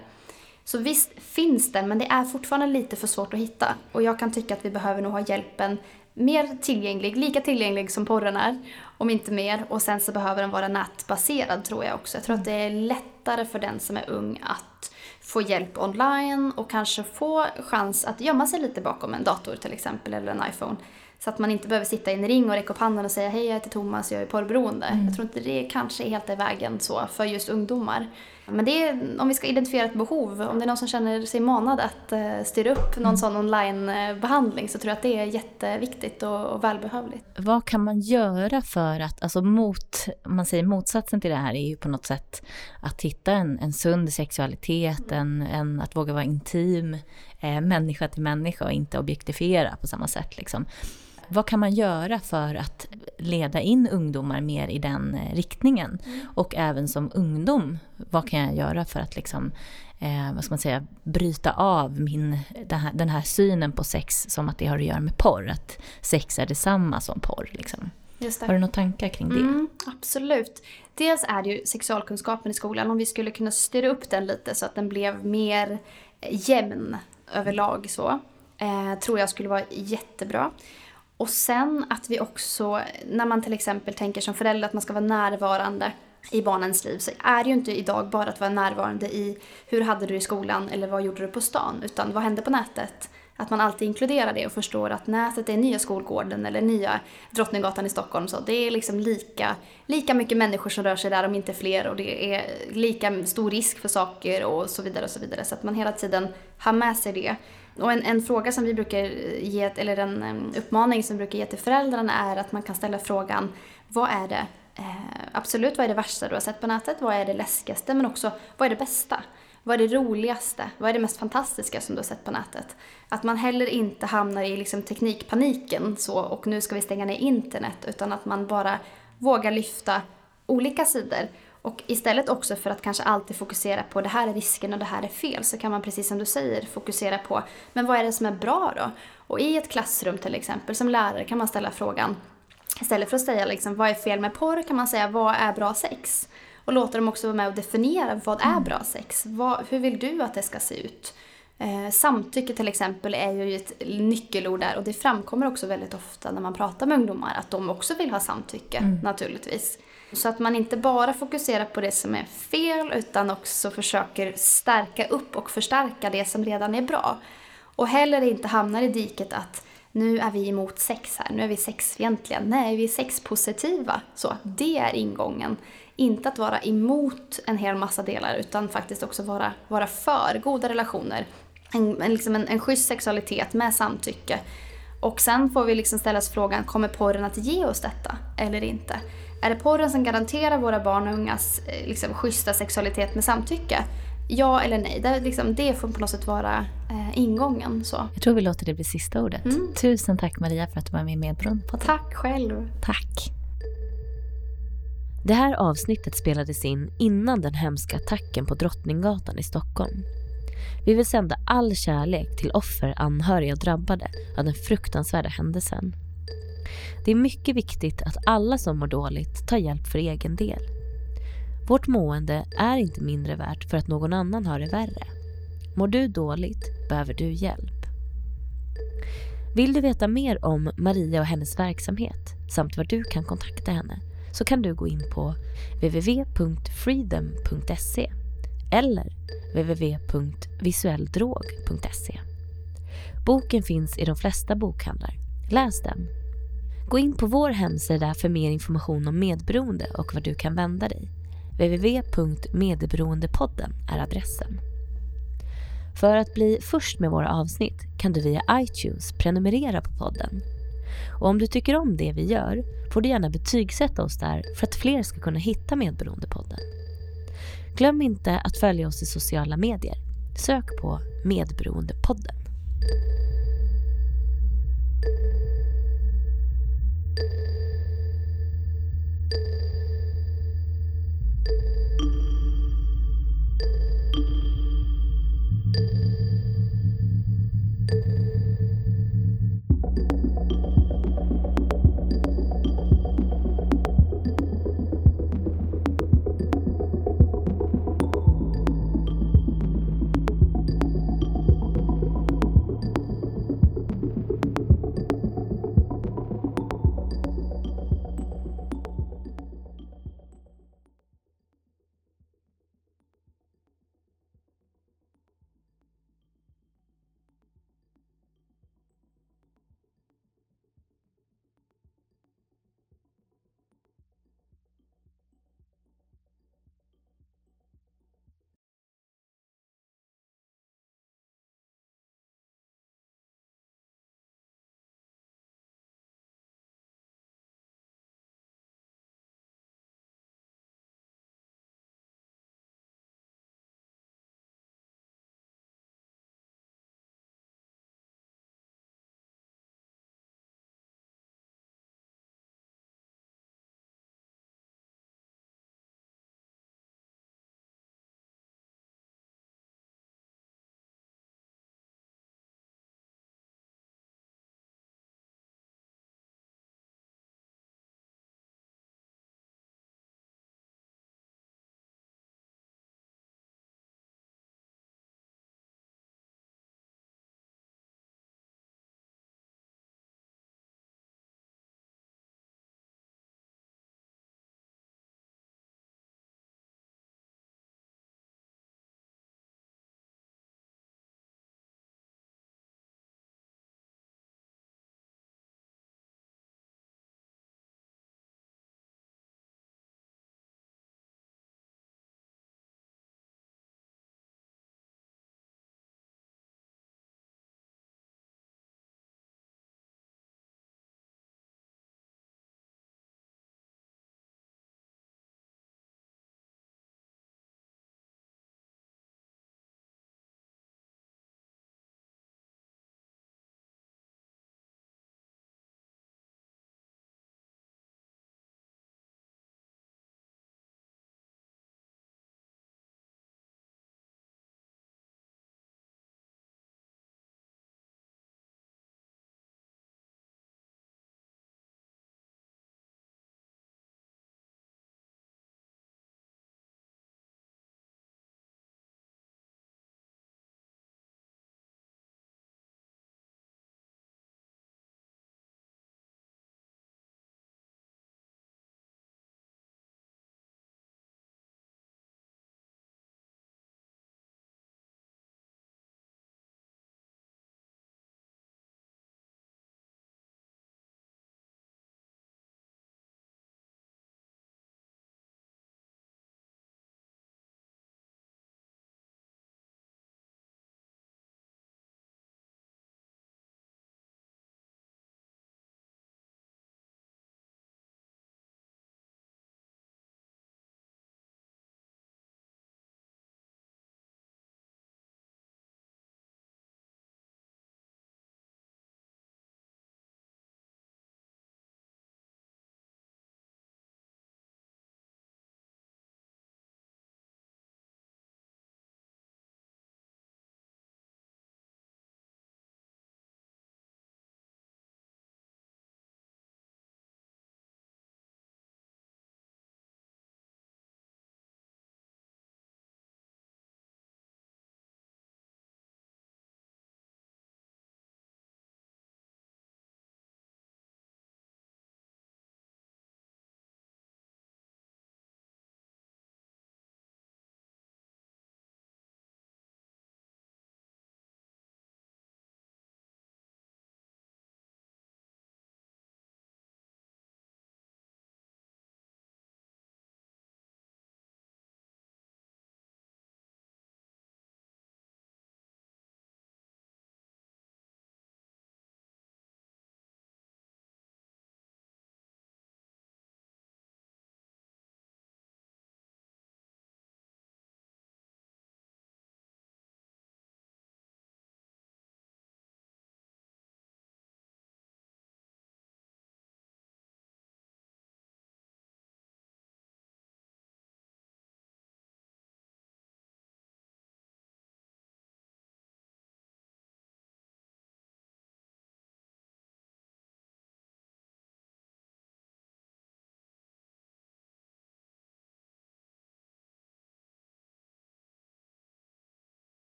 [SPEAKER 2] Så visst finns den, men det är fortfarande lite för svårt att hitta. Och jag kan tycka att vi behöver nog ha hjälpen mer tillgänglig, lika tillgänglig som porren är, om inte mer. Och sen så behöver den vara nätbaserad tror jag också. Jag tror att det är lättare för den som är ung att få hjälp online och kanske få chans att gömma sig lite bakom en dator till exempel, eller en iPhone. Så att man inte behöver sitta i en ring och räcka upp handen och säga hej jag heter Thomas, jag är porrberoende. Mm. Jag tror inte det kanske är helt i vägen så för just ungdomar. Men det är, om vi ska identifiera ett behov, om det är någon som känner sig manad att uh, styra upp någon mm. sån onlinebehandling så tror jag att det är jätteviktigt och, och välbehövligt.
[SPEAKER 3] Vad kan man göra för att, alltså mot, man säger motsatsen till det här är ju på något sätt att hitta en, en sund sexualitet, en, en, att våga vara intim, eh, människa till människa och inte objektifiera på samma sätt liksom. Vad kan man göra för att leda in ungdomar mer i den eh, riktningen? Mm. Och även som ungdom, vad kan jag göra för att liksom, eh, vad ska man säga, bryta av min, den, här, den här synen på sex som att det har att göra med porr? Att sex är detsamma som porr. Liksom. Har du några tankar kring det?
[SPEAKER 2] Mm, absolut. Dels är det ju sexualkunskapen i skolan, om vi skulle kunna styra upp den lite så att den blev mer jämn överlag så. Eh, tror jag skulle vara jättebra. Och sen att vi också, när man till exempel tänker som förälder att man ska vara närvarande i barnens liv så är det ju inte idag bara att vara närvarande i hur hade du i skolan eller vad gjorde du på stan utan vad hände på nätet? Att man alltid inkluderar det och förstår att nätet är nya skolgården eller nya Drottninggatan i Stockholm. Så det är liksom lika, lika mycket människor som rör sig där om inte fler och det är lika stor risk för saker och så vidare och så vidare. Så att man hela tiden har med sig det. Och en, en, fråga som vi brukar ge, eller en uppmaning som vi brukar ge till föräldrarna är att man kan ställa frågan vad är det, eh, absolut vad är det värsta du har sett på nätet, vad är det läskigaste, men också vad är det bästa? Vad är det roligaste? Vad är det mest fantastiska som du har sett på nätet? Att man heller inte hamnar i liksom teknikpaniken så och nu ska vi stänga ner internet utan att man bara vågar lyfta olika sidor och istället också för att kanske alltid fokusera på det här är risken och det här är fel så kan man precis som du säger fokusera på men vad är det som är bra då? Och i ett klassrum till exempel som lärare kan man ställa frågan istället för att säga liksom, vad är fel med porr kan man säga vad är bra sex? Och låta dem också vara med och definiera vad är bra sex? Vad, hur vill du att det ska se ut? Eh, samtycke till exempel är ju ett nyckelord där och det framkommer också väldigt ofta när man pratar med ungdomar att de också vill ha samtycke mm. naturligtvis. Så att man inte bara fokuserar på det som är fel utan också försöker stärka upp och förstärka det som redan är bra. Och heller inte hamnar i diket att nu är vi emot sex här, nu är vi sexfientliga. Nej, vi är sexpositiva. Så, det är ingången. Inte att vara emot en hel massa delar utan faktiskt också vara, vara för goda relationer. En, en, liksom en, en schysst sexualitet med samtycke. Och sen får vi liksom ställa oss frågan, kommer porren att ge oss detta eller inte? Är det porren som garanterar våra barn och ungas eh, liksom, schyssta sexualitet med samtycke? Ja eller nej? Det, liksom, det får på något sätt vara eh, ingången. Så.
[SPEAKER 3] Jag tror vi låter det bli sista ordet. Mm. Tusen tack Maria för att du var med i Medberoendepodden.
[SPEAKER 2] Tack själv.
[SPEAKER 3] Tack. Det här avsnittet spelades in innan den hemska attacken på Drottninggatan i Stockholm. Vi vill sända all kärlek till offer, anhöriga och drabbade av den fruktansvärda händelsen. Det är mycket viktigt att alla som mår dåligt tar hjälp för egen del. Vårt mående är inte mindre värt för att någon annan har det värre. Mår du dåligt behöver du hjälp. Vill du veta mer om Maria och hennes verksamhet samt var du kan kontakta henne så kan du gå in på www.freedom.se eller www.visuelldrog.se. Boken finns i de flesta bokhandlar. Läs den Gå in på vår hemsida för mer information om medberoende och var du kan vända dig. www.medberoendepodden är adressen. För att bli först med våra avsnitt kan du via iTunes prenumerera på podden. Och om du tycker om det vi gör får du gärna betygsätta oss där för att fler ska kunna hitta Medberoendepodden. Glöm inte att följa oss i sociala medier. Sök på Medberoendepodden.